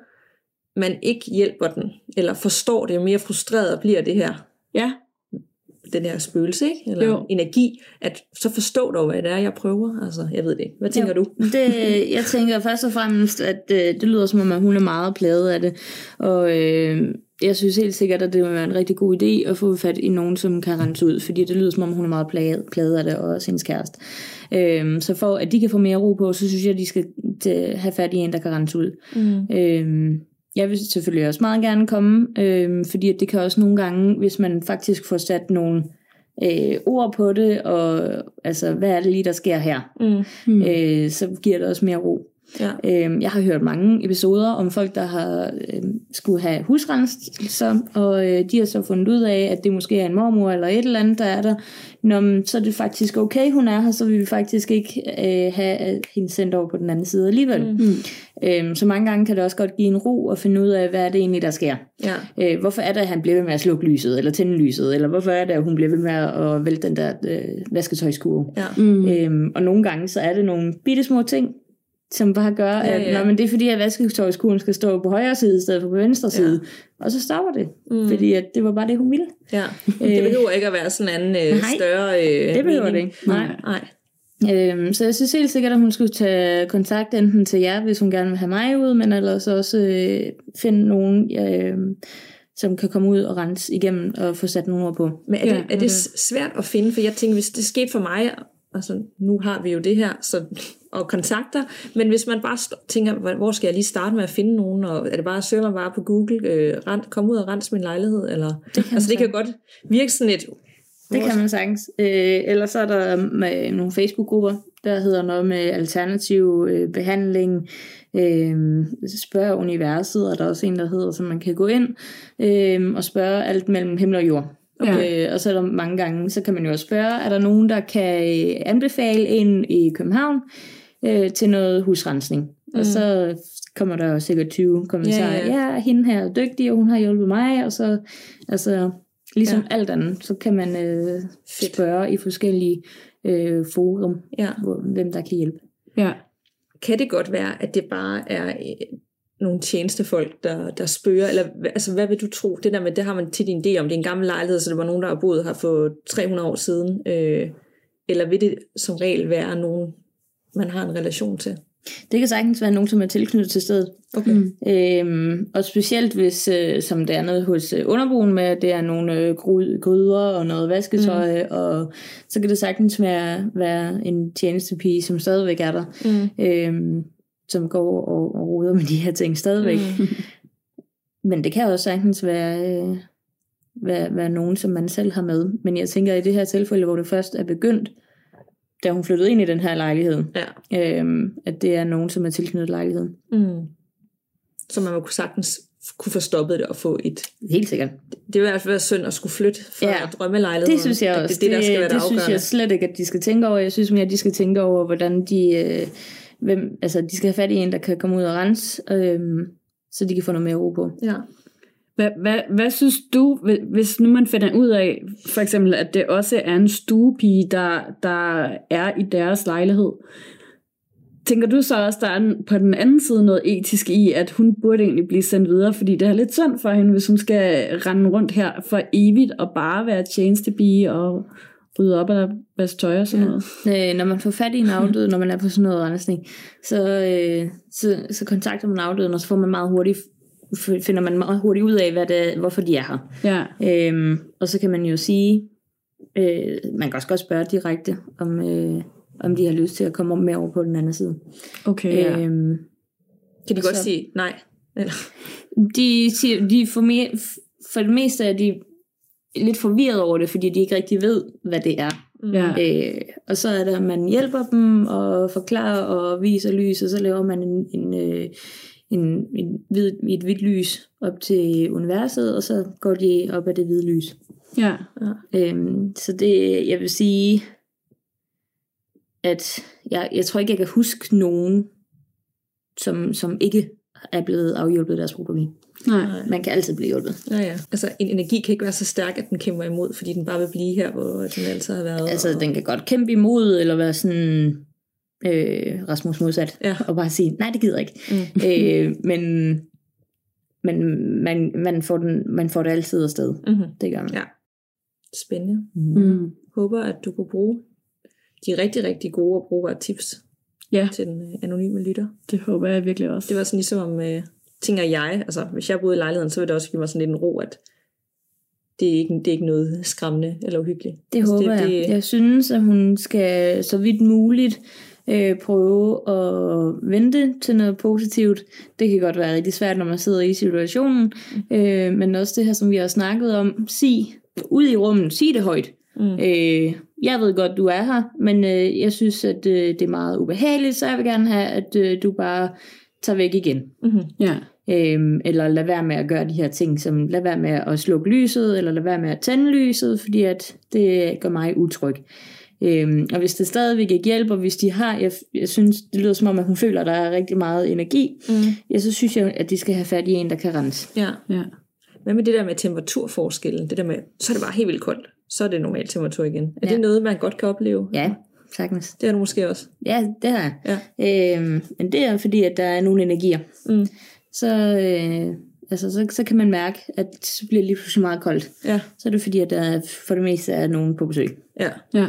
man ikke hjælper den, eller forstår det, jo mere frustreret bliver det her, ja, den her spøgelse, ikke? Eller Jo. energi, at så forstå dog, hvad det er, jeg prøver. Altså, jeg ved det ikke. Hvad tænker Jo, du? Det, jeg tænker først og fremmest, at øh, det lyder som om, at hun er meget plaget af det. Og øh, jeg synes helt sikkert, at det vil være en rigtig god idé at få fat i nogen, som kan rense ud. Fordi det lyder som om, hun er meget plaget, plaget af det, og også hendes kæreste. Øh, så for at de kan få mere ro på, så synes jeg, at de skal øh, have fat i en, der kan rense ud. Mm. Øh, jeg vil selvfølgelig også meget gerne komme, øh, fordi at det kan også nogle gange, hvis man faktisk får sat nogle øh, ord på det, og altså, hvad er det lige, der sker her? Mm. Hmm. øh, så giver det også mere ro. Ja. Øh, jeg har hørt mange episoder om folk, der har øh, skulle have husrenselser, og øh, de har så fundet ud af, at det måske er en mormor eller et eller andet, der er der. Nå, men så er det faktisk okay, hun er her, så vil vi faktisk ikke øh, have hende sendt over på den anden side alligevel. Mm. Øh, så mange gange kan det også godt give en ro at finde ud af, hvad er det egentlig, der sker. Ja. Øh, hvorfor er det, at han bliver ved med at slukke lyset, eller tænde lyset, eller hvorfor er det, at hun bliver ved med at vælte den der øh, vasketøjskurve? Ja. Mm. Øhm, og nogle gange, så er det nogle bitte små ting, som bare gør, Ja, at ja. Nå, men det er fordi, at vasketøjskurven skal stå på højre side, i stedet for på venstre Ja. side. Og så stopper det, Mm. fordi at det var bare det, hun ville. ja. Det behøver ikke at være sådan en anden øh, Nej, større øh, Det behøver det mening. ikke. Nej. Nej. Øhm, så jeg synes helt sikkert, at hun skulle tage kontakt enten til jer, hvis hun gerne vil have mig ud, men ellers også øh, finde nogen, øh, som kan komme ud og rense igennem og få sat nogle ord på. Men er det, Ja, er det svært at finde? For jeg tænker, hvis det skete for mig, altså nu har vi jo det her, så, og kontakter, men hvis man bare tænker, hvor- skal jeg lige starte med at finde nogen, og er det bare at søge mig bare på Google, øh, rent, kom ud og rense min lejlighed, eller, det kan altså det kan godt virke sådan et, Det kan man sagtens. Øh, ellers så er der med nogle Facebook-grupper, der hedder noget med alternativ øh, behandling, øh, spørg universet, og der er også en, der hedder, så man kan gå ind øh, og spørge alt mellem himmel og jord. Ja. Øh, og så er der mange gange, så kan man jo også spørge, er der nogen, der kan øh, anbefale en i København øh, til noget husrensning? Mm. Og så kommer der jo sikkert 20 kommentarer. Ja, Ja, ja. hende her er dygtig, og hun har hjulpet mig, og så, altså, ligesom Ja. ja. alt andet, så kan man øh, spørge i forskellige øh, forum, ja. hvor, hvem der kan hjælpe. Ja. Kan det godt være, at det bare er øh, nogle tjenestefolk, der, der spørger, eller altså, hvad vil du tro? Det der med, det har man tit en idé om, det er en gammel lejlighed, så det var nogen, der har boet her for 300 år siden, øh, eller vil det som regel være nogen, man har en relation til? Det kan sagtens være nogen, som er tilknyttet til stedet. Okay. Mm. Øhm, og specielt hvis, øh, som det er noget hos øh, underboen med, at det er nogle øh, gry- gryder og noget vasketøj, mm. og så kan det sagtens være, være en tjenestepige, som stadigvæk er der, Mm. øhm, som går og, og roder med de her ting stadigvæk. Mm. Men det kan også sagtens være, øh, være, være nogen, som man selv har med. Men jeg tænker, i det her tilfælde, hvor det først er begyndt, da hun flyttede ind i den her lejlighed, Ja. øhm, at det er nogen, som er tilknyttet lejligheden. Mm. Så man må kunne sagtens kunne få stoppet det og få et... Helt sikkert. Det vil i hvert fald være synd at skulle flytte fra ja. Drømmelejligheden. Det synes jeg at også. Det er det, der skal være det, det synes jeg slet ikke, at de skal tænke over. Jeg synes mere, at de skal tænke over, hvordan de... Øh, hvem, altså, de skal have fat i en, der kan komme ud og rense, øh, så de kan få noget mere ro på. Ja. Hvad, hvad, hvad synes du, hvis nu man finder ud af, for eksempel, at det også er en stuepige, der, der er i deres lejlighed? Tænker du så også, der er på den anden side noget etisk i, at hun burde egentlig blive sendt videre, fordi det er lidt synd for hende, hvis hun skal rende rundt her for evigt og bare være tjenestepige og rydde op og vaske tøj og sådan Ja. noget? Øh, når man får fat i en afdød, når man er på sådan noget rensning, så, øh, så, så kontakter man afdøden, og så får man meget hurtigt, finder man meget hurtigt ud af, hvad det, hvorfor de er her. Ja, Øhm, og så kan man jo sige, øh, man kan også godt spørge direkte, om, øh, om de har lyst til at komme med over på den anden side. okay. Ja. Øhm, Kan de godt Så- sige nej? Eller? de, siger, de for, me, for det meste er de lidt forvirret over det, fordi de ikke rigtig ved, hvad det er. Ja. Øh, og så er det, at man hjælper dem og forklarer og viser lys, og så laver man en, en, øh, en, en hvid, et hvidt lys op til universet, og så går de op af det hvide lys. Ja. Øhm, så det, jeg vil sige, at jeg, jeg tror ikke, jeg kan huske nogen, som, som ikke er blevet afhjulpet af deres problem. Nej. Man kan altid blive hjulpet. Ja, ja. Altså, en energi kan ikke være så stærk, at den kæmper imod, fordi den bare vil blive her, hvor den altid har været. Altså, og... den kan godt kæmpe imod, eller være sådan øh, Rasmus modsat, Ja. og bare sige, nej, det gider jeg ikke. Mm. øh, men men man, man, får den, man får det altid afsted. Mm-hmm. Det gør man. Ja. Spændende. Mm. Håber, at du kunne bruge de rigtig, rigtig gode og brugbare tips Ja, til den øh, anonyme lytter. det håber jeg virkelig også. Det var sådan ligesom om, øh, tænker jeg, altså hvis jeg boede i lejligheden, så ville det også give mig sådan lidt en ro, at det er ikke, det er ikke noget skræmmende eller uhyggeligt. Det Altså, håber det, jeg. det, Jeg synes, at hun skal så vidt muligt øh, prøve at vente til noget positivt. Det kan godt være rigtig svært, når man sidder i situationen. Øh, men også det her, som vi har snakket om. Sig ud i rummet. Sig det højt. Mm. Øh, jeg ved godt, du er her, men øh, jeg synes, at øh, det er meget ubehageligt, så jeg vil gerne have, at øh, du bare tager væk igen. Mm-hmm. Ja. Øhm, eller lad være med at gøre de her ting, som lad være med at slukke lyset, eller lad være med at tænde lyset, fordi at det gør mig utryg. Øhm, og hvis det stadigvæk ikke hjælper, hvis de har, jeg, jeg synes, det lyder som om, at hun føler, at der er rigtig meget energi, Mm. ja, så synes jeg, at de skal have fat i en, der kan rense. Ja. Ja. Hvad med det der med temperaturforskellen? Det der med, så er det bare helt vildt koldt. Så er det normal temperatur igen. Er Ja. det noget, man godt kan opleve? Ja, sagtens. Det er det måske også. Ja, det jeg. Ja. Øhm, men det er fordi, at der er nogle energier. Mm. Så, øh, altså, så, så kan man mærke, at så bliver det lige pludselig meget koldt. Ja. Så er det fordi, at der for det meste er nogen på besøg. Ja. Ja.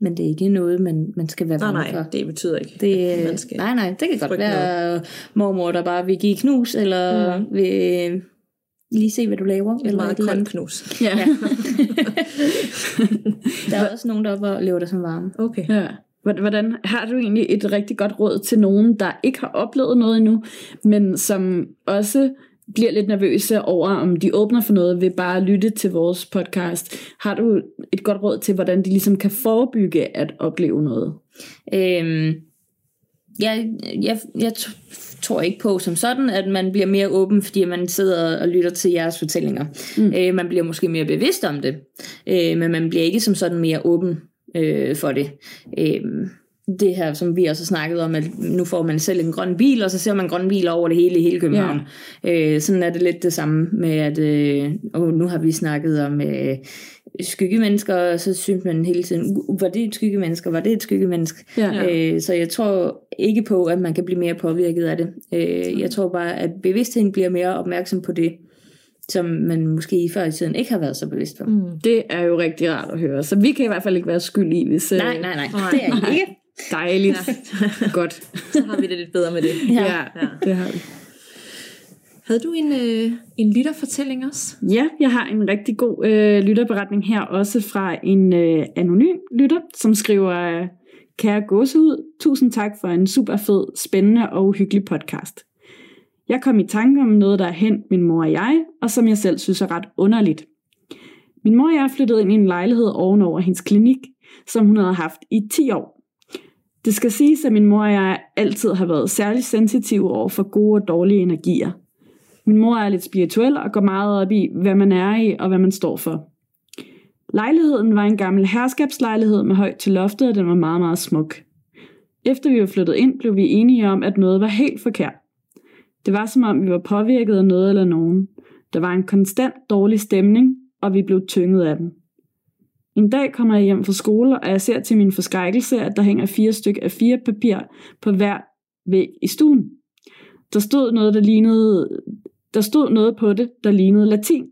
Men det er ikke noget, man, man skal være Nej, bange nej, for. det betyder ikke, Det, at man skal... nej, nej, det kan godt være mormor, der bare vil give knus, eller mm. vil lige se, hvad du laver. Et eller meget koldt knus. Ja. Der er også nogen, der oplever det som varme. Okay. ja. Hvordan- har du egentlig et rigtig godt råd til nogen, der ikke har oplevet noget endnu, men som også bliver lidt nervøse over, om de åbner for noget ved bare at lytte til vores podcast. Har du et godt råd til, hvordan de ligesom kan forebygge at opleve noget? Øhm, jeg, jeg, jeg tror ikke på som sådan, at man bliver mere åben, fordi man sidder og lytter til jeres fortællinger. Mm. Øh, man bliver måske mere bevidst om det, øh, men man bliver ikke som sådan mere åben øh, for det. Øh, det her, som vi også har snakket om, at nu får man selv en grøn bil, og så ser man grønne biler over det hele i hele København. Ja. Øh, sådan er det lidt det samme med, at øh, og nu har vi snakket om øh, skyggemennesker, og så synes man hele tiden, "Uh, var det et skyggemenneske, var det et skyggemenneske? Ja. Øh, så jeg tror ikke på, at man kan blive mere påvirket af det. Øh, jeg tror bare, at bevidstheden bliver mere opmærksom på det, som man måske i før i tiden ikke har været så bevidst på. Mm. Det er jo rigtig rart at høre. Så vi kan i hvert fald ikke være skyld i, hvis... øh, Nej, nej, nej, det er I ikke. Dejligt. Godt. Så har vi det lidt bedre med det. Ja, ja, det har vi. Havde du en, øh, en lytterfortælling også? Ja, jeg har en rigtig god øh, lytterberetning her, også fra en øh, anonym lytter, som skriver, Kære gåsehud, tusind tak for en super fed, spændende og hyggelig podcast. Jeg kom i tanke om noget, der er hent min mor og jeg, og som jeg selv synes er ret underligt. Min mor og jeg flyttede ind i en lejlighed ovenover hendes klinik, som hun havde haft i 10 år. Det skal siges, at min mor og jeg altid har været særlig sensitive over for gode og dårlige energier. Min mor er lidt spirituel og går meget op i, hvad man er i og hvad man står for. Lejligheden var en gammel herskabslejlighed med højt til loftet, og den var meget, meget smuk. Efter vi var flyttet ind, blev vi enige om, at noget var helt forkert. Det var som om, vi var påvirket af noget eller nogen. Der var en konstant dårlig stemning, og vi blev tynget af den. En dag kommer jeg hjem fra skole, og jeg ser til min forskrækkelse, at der hænger fire stykker af fire papir på hver væg i stuen. Der stod noget, der lignede, der stod noget på det, der lignede latin.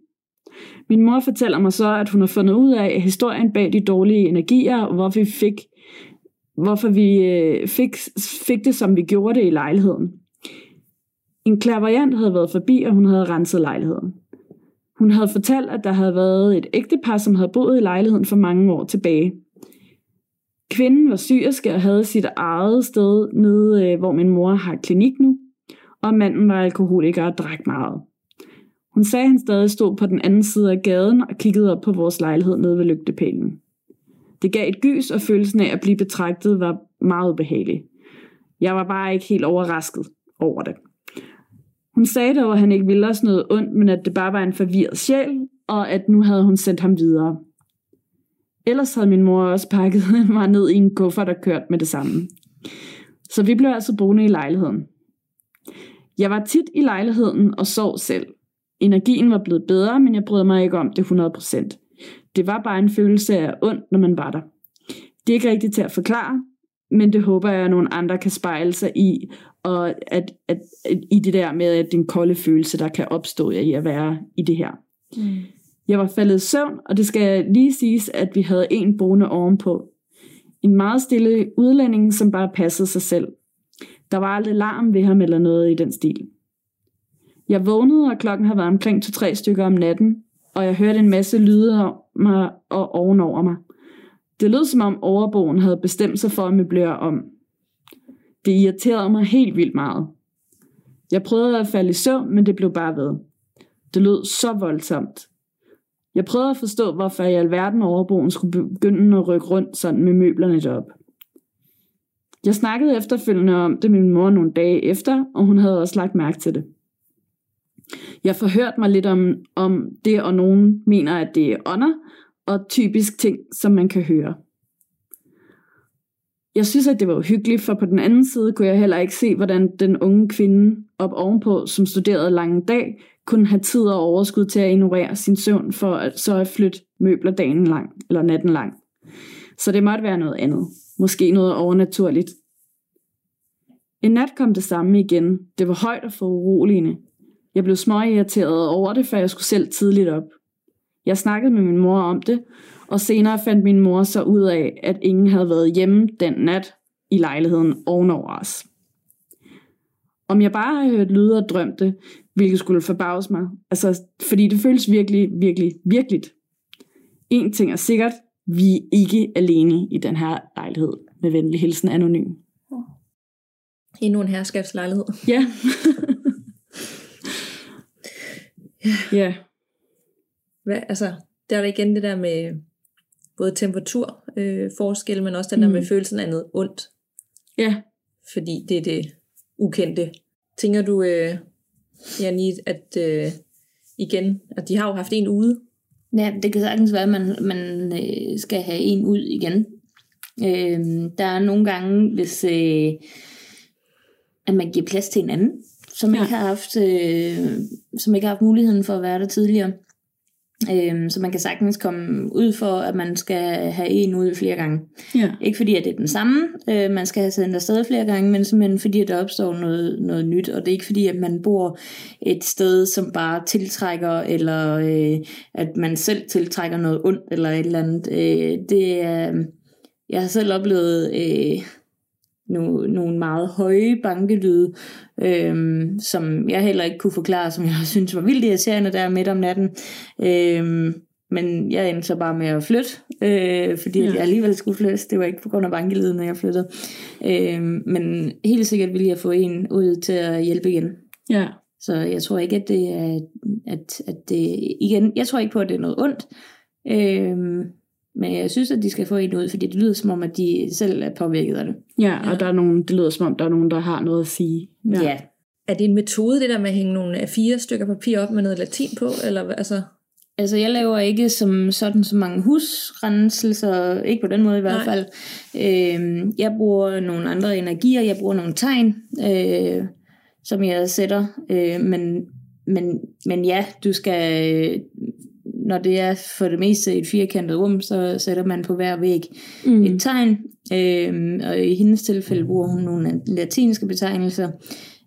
Min mor fortæller mig så, at hun har fundet ud af historien bag de dårlige energier, og hvorfor vi fik, hvorfor vi øh, fik, fik det, som vi gjorde det i lejligheden. En klaverjant havde været forbi, og hun havde renset lejligheden. Hun havde fortalt, at der havde været et ægtepar, som havde boet i lejligheden for mange år tilbage. Kvinden var syrisk og havde sit eget sted nede, øh, hvor min mor har klinik nu, og manden var alkoholiker og drak meget. Hun sagde, at han stadig stod på den anden side af gaden og kiggede op på vores lejlighed nede ved lygtepælen. Det gav et gys, og følelsen af at blive betragtet var meget ubehagelig. Jeg var bare ikke helt overrasket over det. Hun sagde dog, at han ikke ville os noget ondt, men at det bare var en forvirret sjæl, og at nu havde hun sendt ham videre. Ellers havde min mor også pakket mig ned i en kuffert og kørt med det samme. Så vi blev altså boende i lejligheden. Jeg var tit i lejligheden og sov selv. Energien var blevet bedre, men jeg brød mig ikke om det 100%. Det var bare en følelse af ondt, når man var der. Det er ikke rigtigt til at forklare, men det håber jeg, at nogle andre kan spejle sig i, og at, at, at i det der med, at den kolde følelse, der kan opstå i at være i det her. Mm. Jeg var faldet i søvn, og det skal lige siges, at vi havde en boende ovenpå. En meget stille udlænding, som bare passede sig selv. Der var aldrig larm ved ham eller noget i den stil. Jeg vågnede, og klokken havde været omkring 2-3 stykker om natten, og jeg hørte en masse lyde om mig og ovenover mig. Det lød som om overboen havde bestemt sig for at møblere om. Det irriterede mig helt vildt meget. Jeg prøvede at falde i søvn, men det blev bare ved. Det lød så voldsomt. Jeg prøvede at forstå, hvorfor i alverden overboen skulle begynde at rykke rundt sådan med møblerne derop. Jeg snakkede efterfølgende om det med min mor nogle dage efter, og hun havde også lagt mærke til det. Jeg forhørte mig lidt om, om det, og nogen mener, at det er ånder, og typisk ting, som man kan høre. Jeg synes, at det var uhyggeligt, for på den anden side kunne jeg heller ikke se, hvordan den unge kvinde op ovenpå, som studerede lange dag, kunne have tid og overskud til at ignorere sin søvn for at så at flytte møbler dagen lang, eller natten lang. Så det måtte være noget andet. Måske noget overnaturligt. En nat kom det samme igen. Det var højt og for uroligende. Jeg blev småirriteret over det, for jeg skulle selv tidligt op. Jeg snakkede med min mor om det, og senere fandt min mor så ud af, at ingen havde været hjemme den nat i lejligheden ovenover os. Om jeg bare havde hørt lyde og drømt det, hvilket skulle forbavse mig. Altså, fordi det føles virkelig, virkelig, virkelig. En ting er sikkert, vi er ikke alene i den her lejlighed. Med venlig hilsen anonym. Endnu en herskabslejlighed. Ja. ja. Hvad, altså, der er der igen det der med både temperaturforskel, øh, men også den der med Mm. følelsen af noget ondt, Ja. fordi det er det ukendte. Tænker du, øh, Janit, at øh, igen, at de har jo haft en ude, Ja, det kan sagtens være, at man, man øh, skal have en ud igen. Øh, der er nogle gange, hvis øh, at man giver plads til en anden, som Ja. ikke har haft, øh, som ikke har haft muligheden for at være der tidligere. Øh, så man kan sagtens komme ud for, at man skal have en ud flere gange. Ja. Ikke fordi, at det er den samme, øh, man skal have sendt afsted flere gange, men simpelthen fordi, at der opstår noget, noget nyt. Og det er ikke fordi, at man bor et sted, som bare tiltrækker, eller øh, at man selv tiltrækker noget ondt, eller et eller andet. Øh, det er, jeg har selv oplevet øh, nogle, nogle meget høje bankelyde, øh, som jeg heller ikke kunne forklare, som jeg synes var vildt irriterende der midt om natten. Øh, men jeg endte så bare med at flytte, øh, fordi Ja. jeg alligevel skulle flytte. Det var ikke på grund af bankelyden, når jeg flyttede. Øh, men helt sikkert ville jeg få en ud til at hjælpe igen. Ja. Så jeg tror ikke, at det er, at, at det, igen, jeg tror ikke på, at det er noget ondt. Øhm, men jeg synes, at de skal få en ud, fordi det lyder som om, at de selv er påvirket af det. Ja, og der er nogen, det lyder som om, der er nogen, der har noget at sige. Ja. ja. er det en metode, det der med at hænge nogle af fire stykker papir op med noget latin på, eller altså, Altså, jeg laver ikke som sådan så mange husrenselser, ikke på den måde i hvert Nej. fald. Øhm, jeg bruger nogle andre energier, jeg bruger nogle tegn, øh, som jeg sætter. Øh, men, men, men ja, du skal, øh, når det er for det meste et firkantet rum, så sætter man på hver væg Mm. et tegn. Øh, og i hendes tilfælde bruger hun nogle latinske betegnelser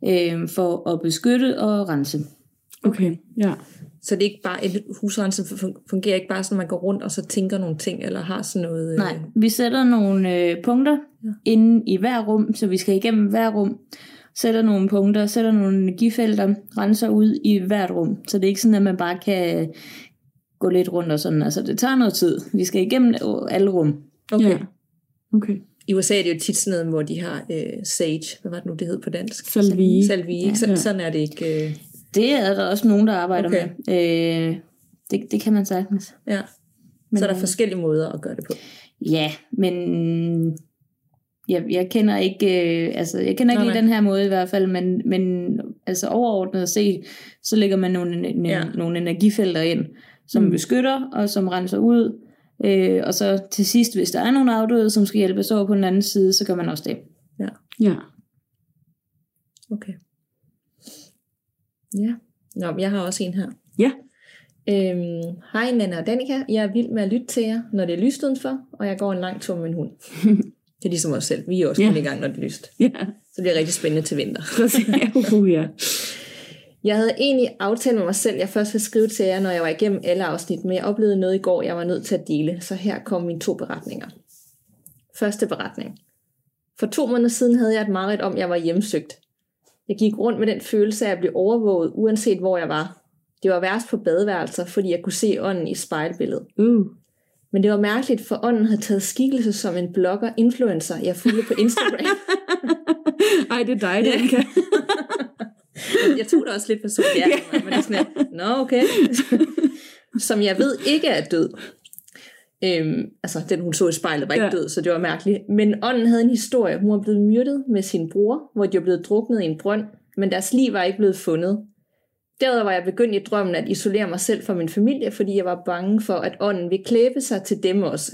øh, for at beskytte og rense. Okay, ja. så det er ikke bare, et husrense fun- fungerer ikke bare sådan, at man går rundt og så tænker nogle ting, eller har sådan noget... øh, Nej, vi sætter nogle øh, punkter ja. inde i hver rum, så vi skal igennem hver rum. Sætter nogle punkter, sætter nogle energifelter, renser ud i hvert rum. Så det er ikke sådan, at man bare kan gå lidt rundt og sådan. Altså, det tager noget tid. Vi skal igennem alle rum. Okay. Ja. Okay. I USA er det jo tit sådan noget, hvor de har øh, sage, hvad var det nu, det hed på dansk? Salvie. Salvie, Ja. sådan er det ikke. Øh, Det er der også nogen, der arbejder Okay. med. Øh, det, det kan man sagtens. ja. Men, Så er der øh, forskellige måder at gøre det på. Ja, men jeg, jeg kender ikke, øh, altså jeg kender ikke lige den her måde i hvert fald, men, men altså overordnet set, så lægger man nogle. Ja. nogle energifelter ind, som Mm. beskytter og som renser ud. Øh, og så til sidst, hvis der er nogle afdøde, som skal hjælpes over på den anden side, så gør man også det. Ja. Okay. Ja. Nå, men jeg har også en her. Ja. Øhm, Hej Nana og Danika, jeg er vild med at lytte til jer, når det er lyst udenfor, og jeg går en lang tur med min hund. det er ligesom os selv. Vi er også Ja. kun i gang, når det er lyst. Ja, Så det bliver rigtig spændende til vinter. præcis. Uh, ja. Jeg havde egentlig aftalt med mig selv, at jeg først ville skrive til jer, når jeg var igennem alle afsnit, men jeg oplevede noget i går, jeg var nødt til at dele, så her kom mine to beretninger. Første beretning. For to måneder siden havde jeg et mareridt om, at jeg var hjemsøgt. Jeg gik rundt med den følelse af at blive overvåget, uanset hvor jeg var. Det var værst på badeværelser, fordi jeg kunne se ånden i spejlbilledet. Uh. Men det var mærkeligt, for ånden havde taget skikkelse som en blogger-influencer, jeg fulgte på Instagram. Ej, det er dig, Danika. jeg tog det også lidt personligt, ja, men det er sådan her, nå okay, som jeg ved ikke er død. Øhm, altså, den hun så i spejlet var ikke ja. død, så det var mærkeligt. Men ånden havde en historie. Hun var blevet myrdet med sin bror, hvor de var blevet druknet i en brønd, men deres liv var ikke blevet fundet. Derudover var jeg begyndt i drømmen at isolere mig selv fra min familie, fordi jeg var bange for, at ånden ville klæbe sig til dem også.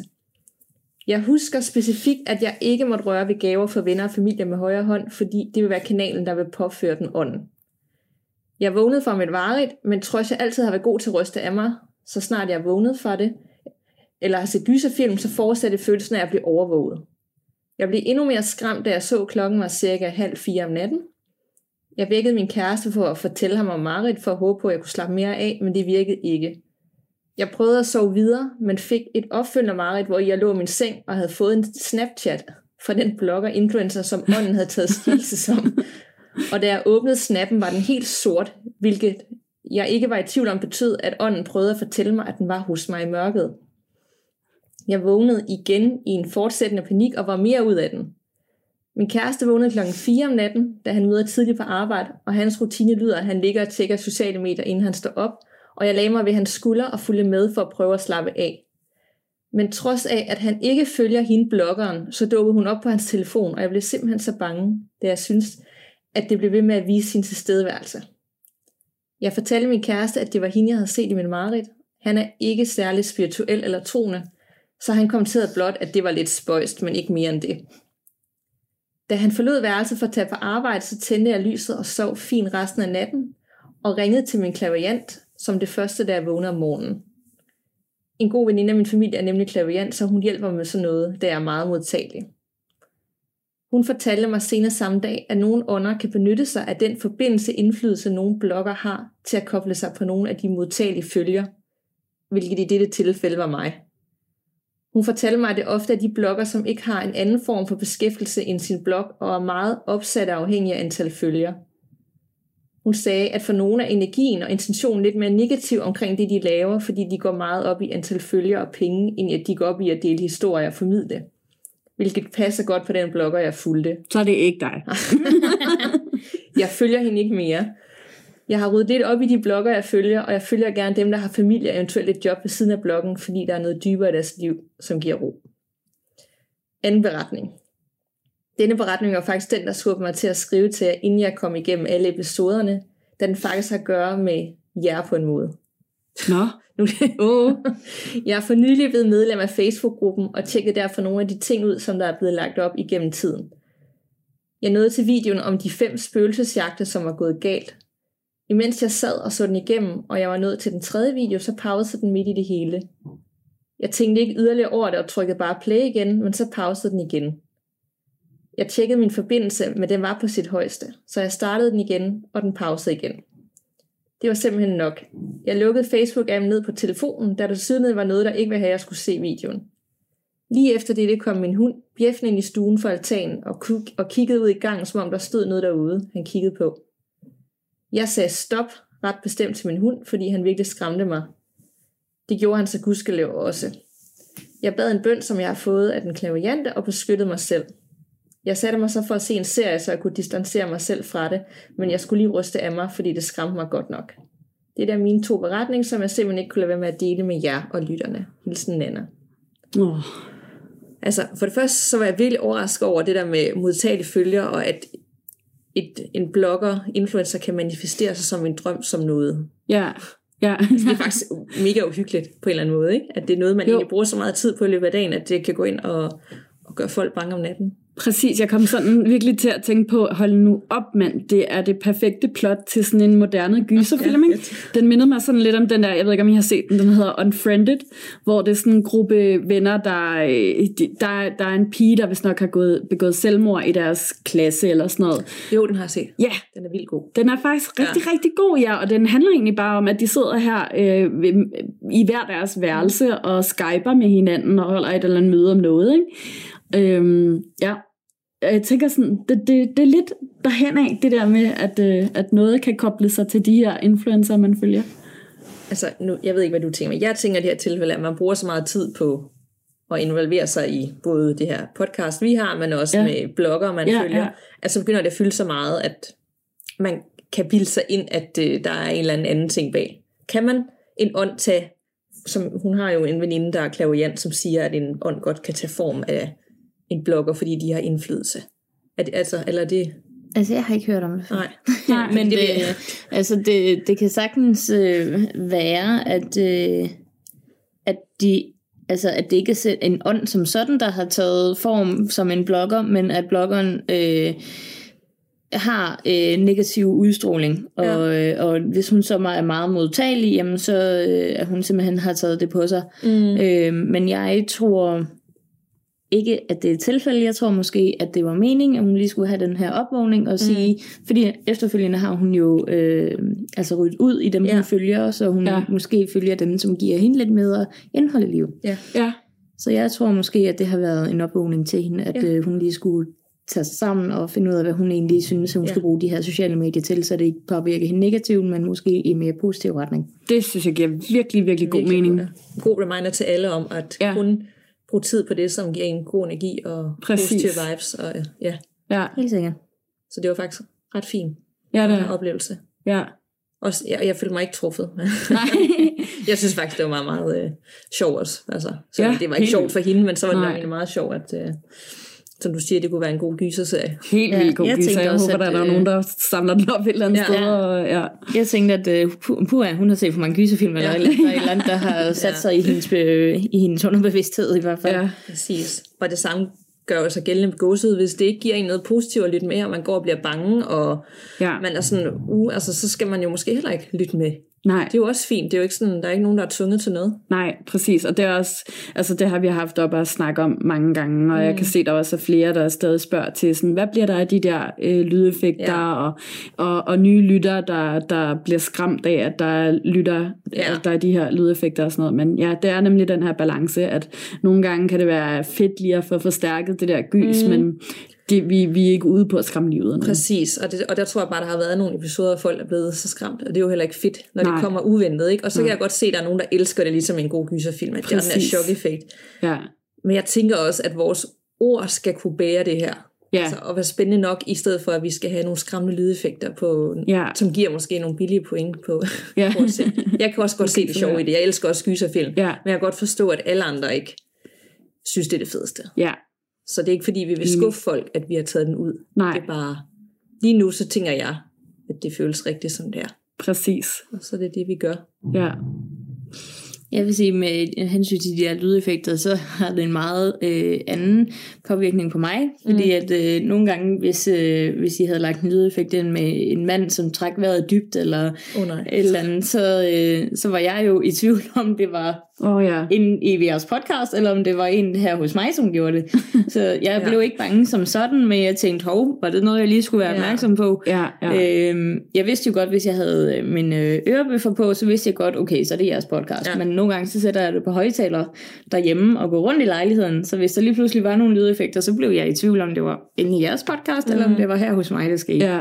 Jeg husker specifikt, at jeg ikke måtte røre ved gaver for venner og familie med højre hånd, fordi det vil være kanalen, der vil påføre den ånden. Jeg vågnede fra mit varet, men trods jeg altid har været god til at ryste af mig, så snart jeg vågnede fra det, eller har set gyserfilm, så fortsatte følelsen af at blive overvåget. Jeg blev endnu mere skræmt, da jeg så klokken var cirka halv fire om natten. Jeg vækkede min kæreste for at fortælle ham om Marit, for at håbe på, at jeg kunne slappe mere af, men det virkede ikke. Jeg prøvede at sove videre, men fik et opfølgende Marit, hvor jeg lå i min seng og havde fået en Snapchat fra den blogger-influencer, som ånden havde taget skilse som. Og da jeg åbnede snappen, var den helt sort, hvilket jeg ikke var i tvivl om betød, at ånden prøvede at fortælle mig, at den var hos mig i mørket. Jeg vågnede igen i en fortsættende panik og var mere ud af den. Min kæreste vågnede klokken 4 om natten, da han møder tidligt på arbejde, og hans rutine lyder, at han ligger og tjekker sociale medier, inden han står op, og jeg lagde mig ved hans skulder og fulgte med for at prøve at slappe af. Men trods af, at han ikke følger hende bloggeren, så dukkede hun op på hans telefon, og jeg blev simpelthen så bange, da jeg synes, at det blev ved med at vise sin tilstedeværelse. Jeg fortalte min kæreste, at det var hende, jeg havde set i min mareridt. Han er ikke særlig spirituel eller troende, så han kommenterede blot, at det var lidt spøjst, men ikke mere end det. Da han forlod værelset for at tage på arbejde, så tændte jeg lyset og sov fint resten af natten, og ringede til min klaviant, som det første, da jeg vågnede om morgenen. En god veninde af min familie er nemlig klaviant, så hun hjælper mig med sådan noget, da jeg er meget modtagelig. Hun fortalte mig senere samme dag, at nogle ånder kan benytte sig af den forbindelse indflydelse, nogle blokker har til at koble sig på nogle af de modtagelige følger, hvilket i dette tilfælde var mig. Hun fortalte mig, at det ofte er de blogger, som ikke har en anden form for beskæftigelse end sin blog, og er meget opsat afhængig af antal følger. Hun sagde, at for nogle er energien og intentionen lidt mere negativ omkring det, de laver, fordi de går meget op i antal følgere og penge, end at de går op i at dele historier og formidle. Hvilket passer godt på den blogger, jeg fulgte. Så er det ikke dig. Jeg følger hende ikke mere. Jeg har ryddet lidt op i de blogger, jeg følger, og jeg følger gerne dem, der har familie og eventuelt et job ved siden af bloggen, fordi der er noget dybere i deres liv, som giver ro. Anden beretning. Denne beretning var faktisk den, der skubbede mig til at skrive til jer, inden jeg kom igennem alle episoderne, da den faktisk har at gøre med jer på en måde. Nå. Nu, Åh. jeg er for nylig blevet medlem af Facebook-gruppen og tjekkede derfor nogle af de ting ud, som der er blevet lagt op igennem tiden. Jeg nåede til videoen om de fem spøgelsesjagter, som var gået galt. Imens jeg sad og så den igennem, og jeg var nået til den tredje video, så pausede den midt i det hele. Jeg tænkte ikke yderligere over det og trykkede bare play igen, men så pausede den igen. Jeg tjekkede min forbindelse, men den var på sit højeste, så jeg startede den igen, og den pausede igen. Det var simpelthen nok. Jeg lukkede Facebook-appen ned på telefonen, da der siden var noget, der ikke ville have, at jeg skulle se videoen. Lige efter det kom min hund bjeffende ind i stuen for altanen og, kuk- og kiggede ud i gangen, som om der stod noget derude, han kiggede på. Jeg sagde stop ret bestemt til min hund, fordi han virkelig skræmte mig. Det gjorde han så gudskelev også. Jeg bad en bøn, som jeg har fået af den klaviante, og beskyttede mig selv. Jeg satte mig så for at se en serie, så jeg kunne distancere mig selv fra det, men jeg skulle lige ryste af mig, fordi det skræmte mig godt nok. Det er mine to beretninger, som jeg simpelthen ikke kunne lade være med at dele med jer og lytterne. Hilsen Nana. Åh. Altså, for det første, så var jeg virkelig overrasket over det der med modtagelige følger, og at et, en blogger, influencer, kan manifestere sig som en drøm som noget. Ja, ja. Det er faktisk mega uhyggeligt på en eller anden måde, ikke? At det er noget, man jo. egentlig bruger så meget tid på i løbet af dagen, at det kan gå ind og, og gøre folk bange om natten. Præcis, jeg kom sådan virkelig til at tænke på, hold nu op mand, det er det perfekte plot til sådan en moderne gyserfilm, Ja? Den mindede mig sådan lidt om den der, jeg ved ikke om I har set den, den hedder Unfriended, hvor det er sådan en gruppe venner, der, øh, de- der, der er en pige, der vist nok har gået, begået selvmord i deres klasse eller sådan noget. Jo, den har jeg set. Ja, Den er vildt god. den er faktisk rigtig, ja. rigtig god, ja, og den handler egentlig bare om, at de sidder her øh, i hver deres værelse og skyper med hinanden og holder et eller andet møde om noget, ikke? Øhm, ja, Og jeg tænker sådan, det, det, det er lidt derhen af, det der med, at, øh, at noget kan koble sig til de her influencer, man følger. Altså, nu, jeg ved ikke, hvad du tænker, men jeg tænker i det her tilfælde, at man bruger så meget tid på at involvere sig i både det her podcast, vi har, men også Ja. med blogger, man Ja, følger. ja. Altså begynder det at fylde så meget, at man kan bilde sig ind, at øh, der er en eller anden anden ting bag. Kan man en ånd tage, som hun har jo en veninde, der er klaverjant, som siger, at en ånd godt kan tage form af en blogger, fordi de har indflydelse. Er det, altså, eller er det... Altså, jeg har ikke hørt om det. Nej. Nej, Men det vil- altså det, det kan sagtens øh, være, at, øh, at, de, altså at det ikke er en ånd som sådan, der har taget form som en blogger, men at bloggeren øh, har øh, negativ udstråling. Og, øh, og hvis hun så er meget modtagelig, jamen så øh, at hun simpelthen har taget det på sig. Mm. Øh, men jeg tror ikke, at det er et tilfælde. Jeg tror måske, at det var meningen, at hun lige skulle have den her opvågning og sige, fordi efterfølgende har hun jo øh, altså ryddet ud i dem, ja. Hun følger, så hun Ja. måske følger dem, som giver hende lidt mere indhold i livet. Ja. Ja, Så jeg tror måske, at det har været en opvågning til hende, at Ja. øh, hun lige skulle tage sig sammen og finde ud af, hvad hun egentlig synes, at hun Ja. skal bruge de her sociale medier til, så det ikke påvirker hende negativt, men måske i en mere positiv retning. det synes jeg giver virkelig, virkelig god Virkelig mening. God, ja. god reminder til alle om, at Ja. ja. Bruge tid på det, som giver en god energi og Præcis. positive vibes. Og, ja. Ja, Helt sikkert. Så det var faktisk ret fint ja, en det, oplevelse. ja. Også, jeg, jeg følte mig ikke truffet. Nej. jeg synes faktisk, det var meget, meget øh, sjovt også. Altså, så Ja, det var ikke helt sjovt for hende, men så var det meget sjovt, at, øh, som du siger, det kunne være en god gyserserie. Helt Ja, vildt god jeg gyser. Jeg også, håber, at, der er øh, nogen, der samler den op et eller andet Ja. sted. Ja. Og, ja. Jeg tænkte, at uh, Pua, hun har set for mange gyserfilm, eller Ja. ja. eller, der er et eller andet, der har sat Ja. sig i hendes, øh, i hendes underbevidsthed i hvert fald. Ja. Præcis. Og det samme gør jo sig gældende med gåsehud, hvis det ikke giver en noget positivt at lytte med, og man går og bliver bange, og ja. man er sådan, uh, altså, så skal man jo måske heller ikke lytte med. Nej. Det er jo også fint. Det er jo ikke sådan, der er ikke nogen, der er tvunget til noget. Nej, præcis. Og det er også, altså det har vi haft op at snakke om mange gange, og mm. jeg kan se, der også er flere, der stadig spørger til, sådan, hvad bliver der af de der øh, lydeffekter, Ja. og, og, og nye lytter, der, der bliver skræmt af, at der er lytter, Ja. at der er de her lydeffekter og sådan noget. Men ja, det er nemlig den her balance, at nogle gange kan det være fedt lige at få forstærket det der gys, mm. men det, vi, vi er ikke ude på at skræmme livet af. Præcis, og, det, og der tror jeg bare, der har været nogle episoder, hvor folk er blevet så skræmt, og det er jo heller ikke fedt, når Nej. det kommer uventet. Ikke? Og så kan jeg godt se, at der er nogen, der elsker det, ligesom en god gyserfilm, at det er den Præcis. chok-effekt. Ja. Men jeg tænker også, at vores ord skal kunne bære det her. Ja. Altså, og være spændende nok, i stedet for, at vi skal have nogle skræmmende lydeffekter, på, Ja. som giver måske nogle billige point på, Ja. på. Jeg kan også godt se det sjove i det. Jeg elsker også gyserfilm. Ja. Men jeg kan godt forstå, at alle andre ikke synes, det er det fedeste. Ja. Så det er ikke fordi, vi vil skuffe folk, at vi har taget den ud. Mm. Nej. Det er bare, lige nu så tænker jeg, at det føles rigtigt, som det er. Præcis. Og så er det det, vi gør. Ja. Jeg vil sige, med hensyn til de her lydeffekter, så har det en meget øh, anden påvirkning på mig. Fordi at øh, nogle gange, hvis, øh, hvis I havde lagt en lydeffekt ind med en mand, som træk vejret dybt, eller nej. et eller andet, så, øh, så var jeg jo i tvivl om, det var oh, ja. en i jeres podcast, eller om det var en her hos mig, som gjorde det. Så jeg Ja. blev ikke bange som sådan, men jeg tænkte, hov, var det noget, jeg lige skulle være Ja. opmærksom på? Ja, ja. Øhm, jeg vidste jo godt, hvis jeg havde øh, min øh, ørebøffer på, så vidste jeg godt, okay, så er det jeres podcast. Ja. Ja. Men nogle gange, så sætter jeg det på højtaler derhjemme og går rundt i lejligheden. Så hvis der lige pludselig var nogle lydeffekter, så blev jeg i tvivl, om det var inde i jeres podcast, mm. eller om det var her hos mig, det skete. ja.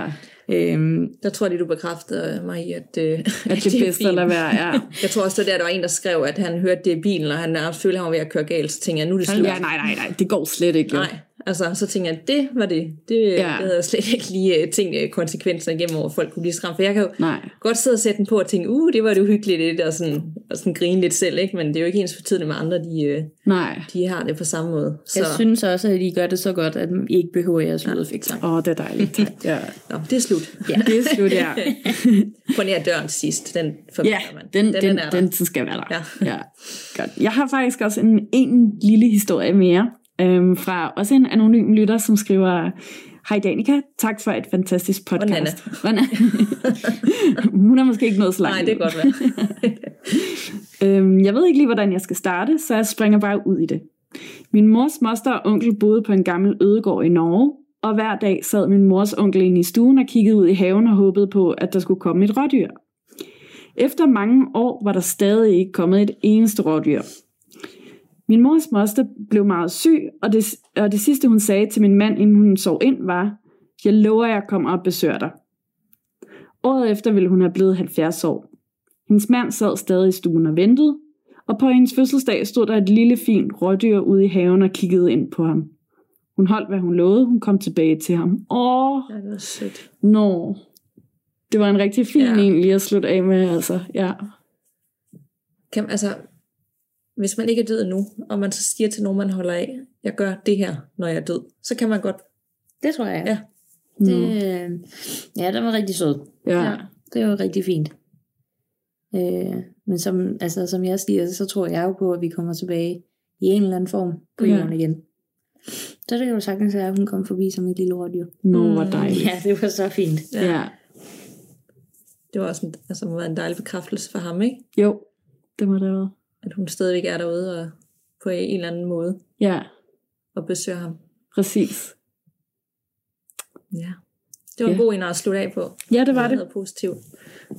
Øhm, Der tror jeg lige, du bekræfter mig i, at, øh, At det er bedst at lade være, ja. Jeg tror også, det der, der var en, der skrev, at han hørte det i bilen, og han følte, at han var ved at køre galt. Så tænkte jeg, nu er det slut. Ja, nej, nej, nej, det går slet ikke. Jo. Nej, Altså, så tænker jeg, det var det. Det, ja. det havde jeg slet ikke lige uh, tænkt uh, konsekvenser igennem over, folk kunne blive skræmt. For jeg kan jo Nej. godt sidde og sætte den på og tænke, uh, det var det uhyggeligt, det, og sådan, og sådan grine lidt selv, ikke? Men det er jo ikke ens for med andre, de, uh, Nej. de har det på samme måde. Så. Jeg synes også, at I gør det så godt, at I ikke behøver jeres lydeffekter. Åh, oh, det er dejligt. ja. Nå, det er slut. ja, det er slut, ja. på nær døren til sidst, den forbinder ja, man. den, den, den, den, den skal være der. Ja. ja. Godt. Jeg har faktisk også en, en lille historie mere, øhm, fra også en anonym lytter, som skriver, Hej Danika, tak for et fantastisk podcast. Og Nana. Hun har måske ikke nået så langt. Nej, det kan godt være. øhm, jeg ved ikke lige, hvordan jeg skal starte, så jeg springer bare ud i det. Min mors moster og onkel boede på en gammel ødegård i Norge, og hver dag sad min mors onkel inde i stuen og kiggede ud i haven og håbede på, at der skulle komme et rådyr. Efter mange år var der stadig ikke kommet et eneste rådyr. Min mors moster blev meget syg, og det, og det sidste hun sagde til min mand, inden hun sov ind, var, jeg lover, jeg kommer og besøger dig. Året efter ville hun have blevet 70 år. Hendes mand sad stadig i stuen og ventede, og på hendes fødselsdag stod der et lille fint rådyr ude i haven og kiggede ind på ham. Hun holdt, hvad hun lovede. Hun kom tilbage til ham. Åh, Ja, det var sødt. nå. Det var en rigtig fin Ja. en lige at slutte af med, altså. Ja. Kan, altså, hvis man ikke er død nu, og man så siger til nogen, man holder af, jeg gør det her, når jeg er død, så kan man godt. Det tror jeg. Ja. Det, øh, ja, den var rigtig sød. Ja. Ja, det var rigtig fint. Øh, men som, altså, som jeg siger, så tror jeg jo på, at vi kommer tilbage i en eller anden form på Ja. jorden igen. Så det kan jo sagtens være, at hun kom forbi som et lille rådyr. Nå, hvor dejligt. Ja, det var så fint. Ja. ja. Det var også en, altså, må være en dejlig bekræftelse for ham, ikke? Jo, det må det være. At hun stadigvæk er derude og på en eller anden måde Ja, og besøger ham. præcis. Ja. Det var en Ja. god en at slutte af på. Ja, det var det. Noget positivt.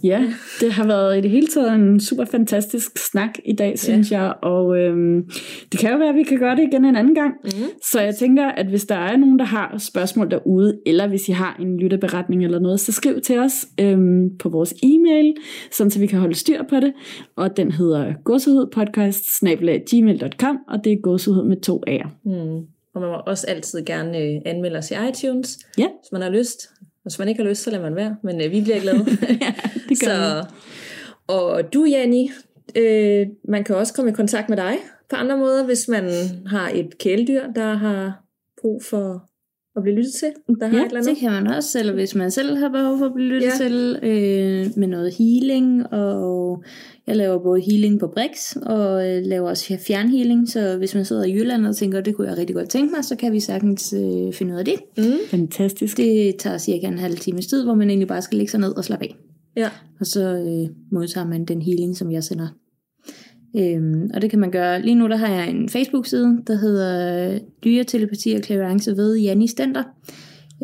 Ja, det har været i det hele taget en super fantastisk snak i dag, synes ja. jeg. Og øhm, det kan jo være, at vi kan gøre det igen en anden gang. Mm. Så jeg tænker, at hvis der er nogen, der har spørgsmål derude, eller hvis I har en lytteberetning eller noget, så skriv til os øhm, på vores e-mail, sådan så vi kan holde styr på det. Og den hedder gåsehudpodcast.gmail.com, og det er gåsehud med to A'er. Mm. Og man må også altid gerne øh, anmelde os i iTunes, Ja, hvis man har lyst. Og hvis man ikke har lyst, så lader man være. Men øh, vi bliver glade. ja det gør så, og du, Janni, øh, man kan også komme i kontakt med dig på andre måder, hvis man har et kæledyr, der har brug for at blive lyttet til. Der har Ja, et eller andet. Det kan man også, eller hvis man selv har behov for at blive lyttet Ja. ja. til øh, med noget healing, og jeg laver både healing på Brix, og øh, laver også fjernhealing, så hvis man sidder i Jylland og tænker, det kunne jeg rigtig godt tænke mig, så kan vi sagtens øh, finde ud af det. Mm. Fantastisk. Det tager cirka en halv times tid, hvor man egentlig bare skal lægge sig ned og slappe af. Ja. Og så øh, modtager man den healing, som jeg sender. Øhm, og det kan man gøre. Lige nu der har jeg en Facebook-side, der hedder Dyretelepati og Clarence ved Janni Stenter.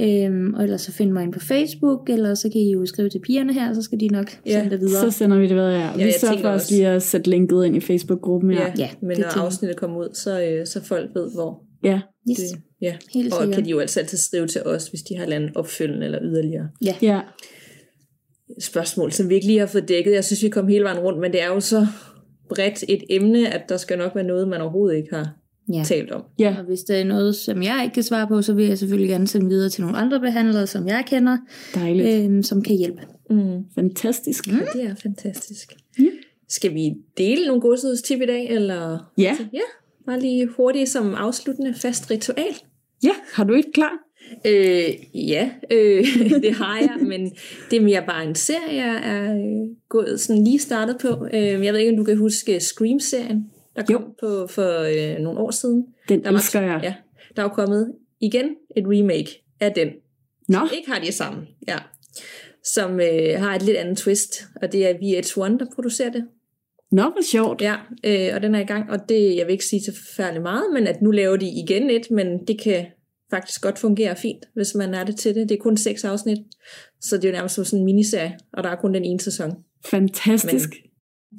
Øhm, og ellers så find mig ind på Facebook, eller så kan I jo skrive til pigerne her, så skal de nok Ja, sende det videre. Så sender vi det videre, ja. Ja, Vi jeg sørger for også også- lige at sætte linket ind i Facebook-gruppen, ja. Ja, Ja, men det når tænker afsnittet kommer ud, så, øh, så folk ved, hvor Ja, yes. det Ja, Helt og sikkert. kan de jo altså altid skrive til os, hvis de har et eller andet opfølgende eller yderligere Ja. ja. Spørgsmål, som vi ikke lige har fået dækket. Jeg synes, vi kom hele vejen rundt, men det er jo så bredt et emne, at der skal nok være noget, man overhovedet ikke har ja. talt om. Ja, Og hvis der er noget, som jeg ikke kan svare på, så vil jeg selvfølgelig gerne sende videre til nogle andre behandlere, som jeg kender, dejligt. øhm, som kan hjælpe. Mm. Fantastisk. Ja, det er fantastisk. Ja. Skal vi dele nogle godshedstip i dag, eller? Ja. Ja, bare lige hurtigt som afsluttende fast ritual. Ja, har du ikke klar? Øh, ja, øh, det har jeg, men det er mere bare en serie, jeg er øh, gået sådan lige startet på. Øh, jeg ved ikke, om du kan huske Scream-serien, der kom Jo. på for øh, nogle år siden. Den Der var- elsker jeg. Ja, der er jo kommet igen et remake af den. Nå, Ikke har de sammen, ja. Som øh, har et lidt andet twist, og det er VH1, der producerer det. Nå hvor sjovt. Ja, øh, og den er i gang, og det, jeg vil ikke sige så forfærdeligt meget, men at nu laver de igen et, men det kan faktisk godt fungere fint, hvis man er det til det. Det er kun seks afsnit, så det er jo nærmest som sådan en miniserie, og der er kun den ene sæson. Fantastisk.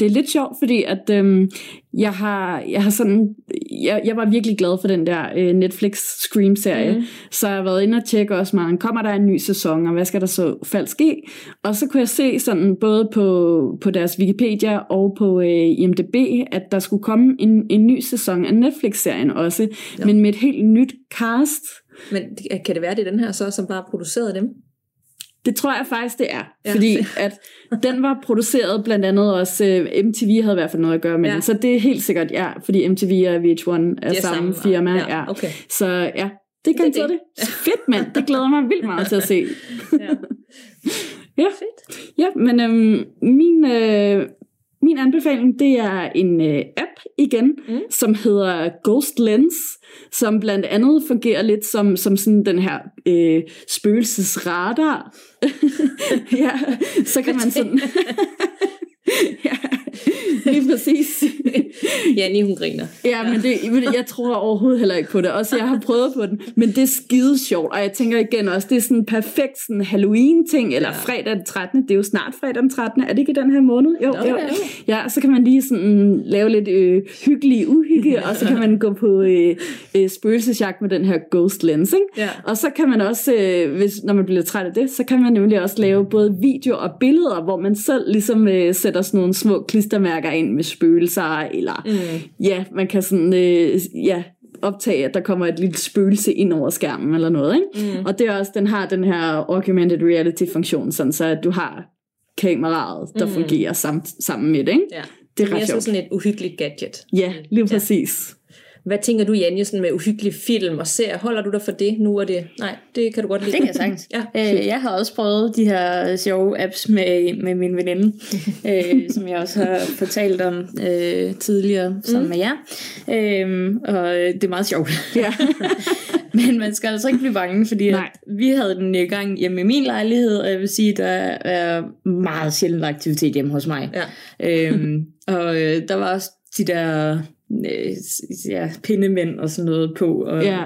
Det er lidt sjovt, fordi at øhm, jeg har, jeg har sådan, jeg, jeg var virkelig glad for den der øh, Netflix Scream-serie, mm. så jeg har været inde og tjekke også meget, kommer der en ny sæson, og hvad skal der så faldt ske? Og så kunne jeg se sådan både på, på deres Wikipedia og på øh, IMDb, at der skulle komme en, en ny sæson af Netflix-serien også, ja. men med et helt nyt cast. Men kan det være, det er den her så, som bare producerede dem? Det tror jeg faktisk, det er. Ja. Fordi at den var produceret blandt andet også, uh, MTV havde i hvert fald noget at gøre med ja. det. Så det er helt sikkert, ja, fordi MTV og VH1 er, er samme, samme firma. Ja, ja. Okay. Så ja, det kan det, det. det. Fedt mand, det glæder mig vildt meget til at se. ja. ja. Fedt. Ja, men øhm, min, øh, min anbefaling, det er en øh, app igen, mm. som hedder Ghost Lens, som blandt andet fungerer lidt som, som sådan den her øh, spøgelsesradar. ja, så kan man sådan... ja, lige præcis. Janni, hun griner. Ja, men det, jeg tror overhovedet heller ikke på det. Også jeg har prøvet på den, men det er skide sjovt. Og jeg tænker igen også, det er sådan en perfekt sådan Halloween-ting, eller ja. fredag den 13. Det er jo snart fredag den 13. Er det ikke i den her måned? Jo, Nå, jo. Ja, så kan man lige sådan lave lidt øh, hyggelig uhygge, og så kan man gå på øh, øh, spøgelsesjagt med den her ghost lens. Ikke? Ja. Og så kan man også, øh, hvis, når man bliver træt af det, så kan man nemlig også lave både video og billeder, hvor man selv ligesom øh, sætter sådan nogle små klistermærker ind med spøgelser, eller mm. ja, man kan sådan, øh, ja, optage, at der kommer et lille spøgelse ind over skærmen eller noget. Ikke? Mm. Og det er også, den har den her augmented reality funktion, sådan så at du har kameraet, der mm. fungerer sammen, sammen med det. Ikke? Ja. Det er ret Mere sjovt. sådan et uhyggeligt gadget. Ja, lige præcis. Hvad tænker du, Janje, sådan med uhyggelige film og serier? Holder du dig for det? Nu er det... Nej, det kan du godt lide. Det kan jeg sagtens. Ja. Øh, jeg har også prøvet de her sjove apps med, med min veninde, øh, som jeg også har fortalt om øh, tidligere sammen mm. med jer. Øh, og det er meget sjovt. Ja. Men man skal altså ikke blive bange, fordi at vi havde den i gang hjemme i min lejlighed, og jeg vil sige, der er meget sjældent aktivitet hjemme hos mig. Ja. øhm, og øh, der var også de der øh, ja, pindemænd og sådan noget på. Og ja.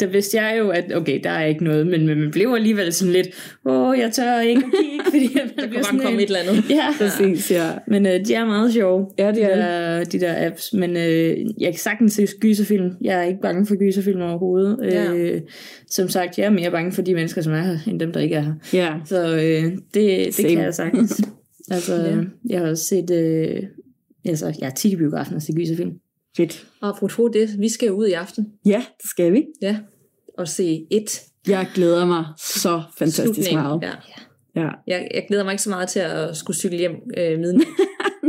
Der vidste jeg jo, at okay, der er ikke noget, men, men man blev alligevel sådan lidt, åh, jeg tør ikke kigge, fordi man Der bliver sådan bare komme en- et eller andet. Ja, Præcis, ja. men øh, de er meget sjove, Ja, de, er der, de der apps. Men øh, jeg kan sagtens se gyserfilm. Jeg er ikke bange for gyserfilm overhovedet. Ja. Øh, som sagt, jeg er mere bange for de mennesker, som er her, end dem, der ikke er her. Ja. Så øh, det, det Same. kan jeg sagtens. altså, ja. jeg har også set... Øh, altså, jeg er tit i biografen og set gyserfilm. Fedt. Og apropos det, vi skal jo ud i aften. Ja, det skal vi. Ja. Og se et. Jeg glæder mig så fantastisk slutning. meget. Ja. Ja. Jeg, jeg glæder mig ikke så meget til at skulle cykle hjem øh, midnat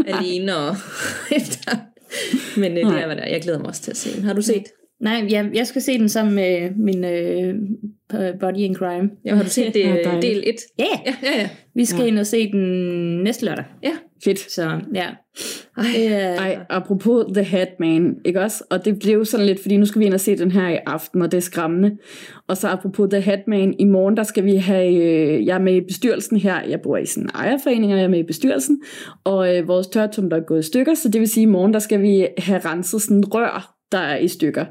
alene og efter. Men øh, det er, hvad der er. Jeg glæder mig også til at se den. Har du set? Nej, jeg, jeg skal se den sammen med min øh, Body in Crime. Ja, har du set det, Ja, del 1? Ja, Ja, ja, ja. Vi skal Ja. ind og se den næste lørdag. ja. Fedt. Så ja. Ej, er, Ej, apropos The Hat Man, ikke også? Og det blev sådan lidt, fordi nu skal vi ind og se den her i aften, og det er skræmmende. Og så apropos The Hat Man, i morgen, der skal vi have, øh, jeg er med i bestyrelsen her, jeg bor i sådan en ejerforening, og jeg er med i bestyrelsen, og øh, vores tørtum, der er gået i stykker, så det vil sige, i morgen, der skal vi have renset sådan rør, der er i stykker.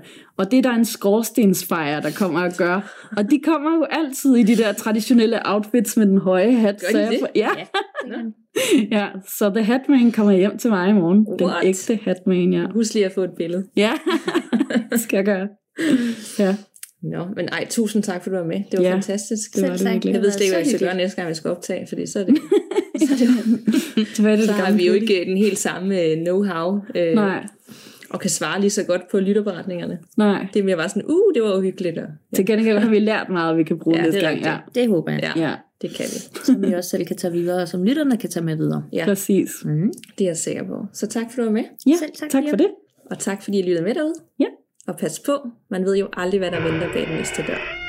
Og det er der en skorstensfejr, der kommer at gøre. Og de kommer jo altid i de der traditionelle outfits med den høje hat. Gør så de jeg det? får- ja. Nå. Ja, så The Hatman kommer hjem til mig i morgen. Den What? ægte Hatman, ja. Husk lige at få et billede. Ja, det skal jeg gøre. Ja, Nå, men ej, tusind tak, for du var med. Det var Ja, fantastisk. det var det tak. virkelig. Jeg ved slet ikke, hvad jeg Så skal gøre næste gang, vi skal optage, fordi så er det, så, er det, det var det, så det har vi jo ikke den helt samme øh, know-how, øh, Nej, og kan svare lige så godt på lytterberetningerne. nej. Det er mere bare sådan, uh, det var uhyggeligt. Og, ja, Til gengæld har vi lært meget, vi kan bruge Ja, næste det gang. Ja. det håber jeg. ja, ja, det kan vi. Som vi også selv kan tage videre, og som lytterne kan tage med videre. Ja, præcis. Mm. det er jeg sikker på. Så tak, for du var med. Ja, Selv tak, tak for det. Og tak, fordi I lyttede med derude. Ja. Og pas på, man ved jo aldrig, hvad der venter bag den næste dør.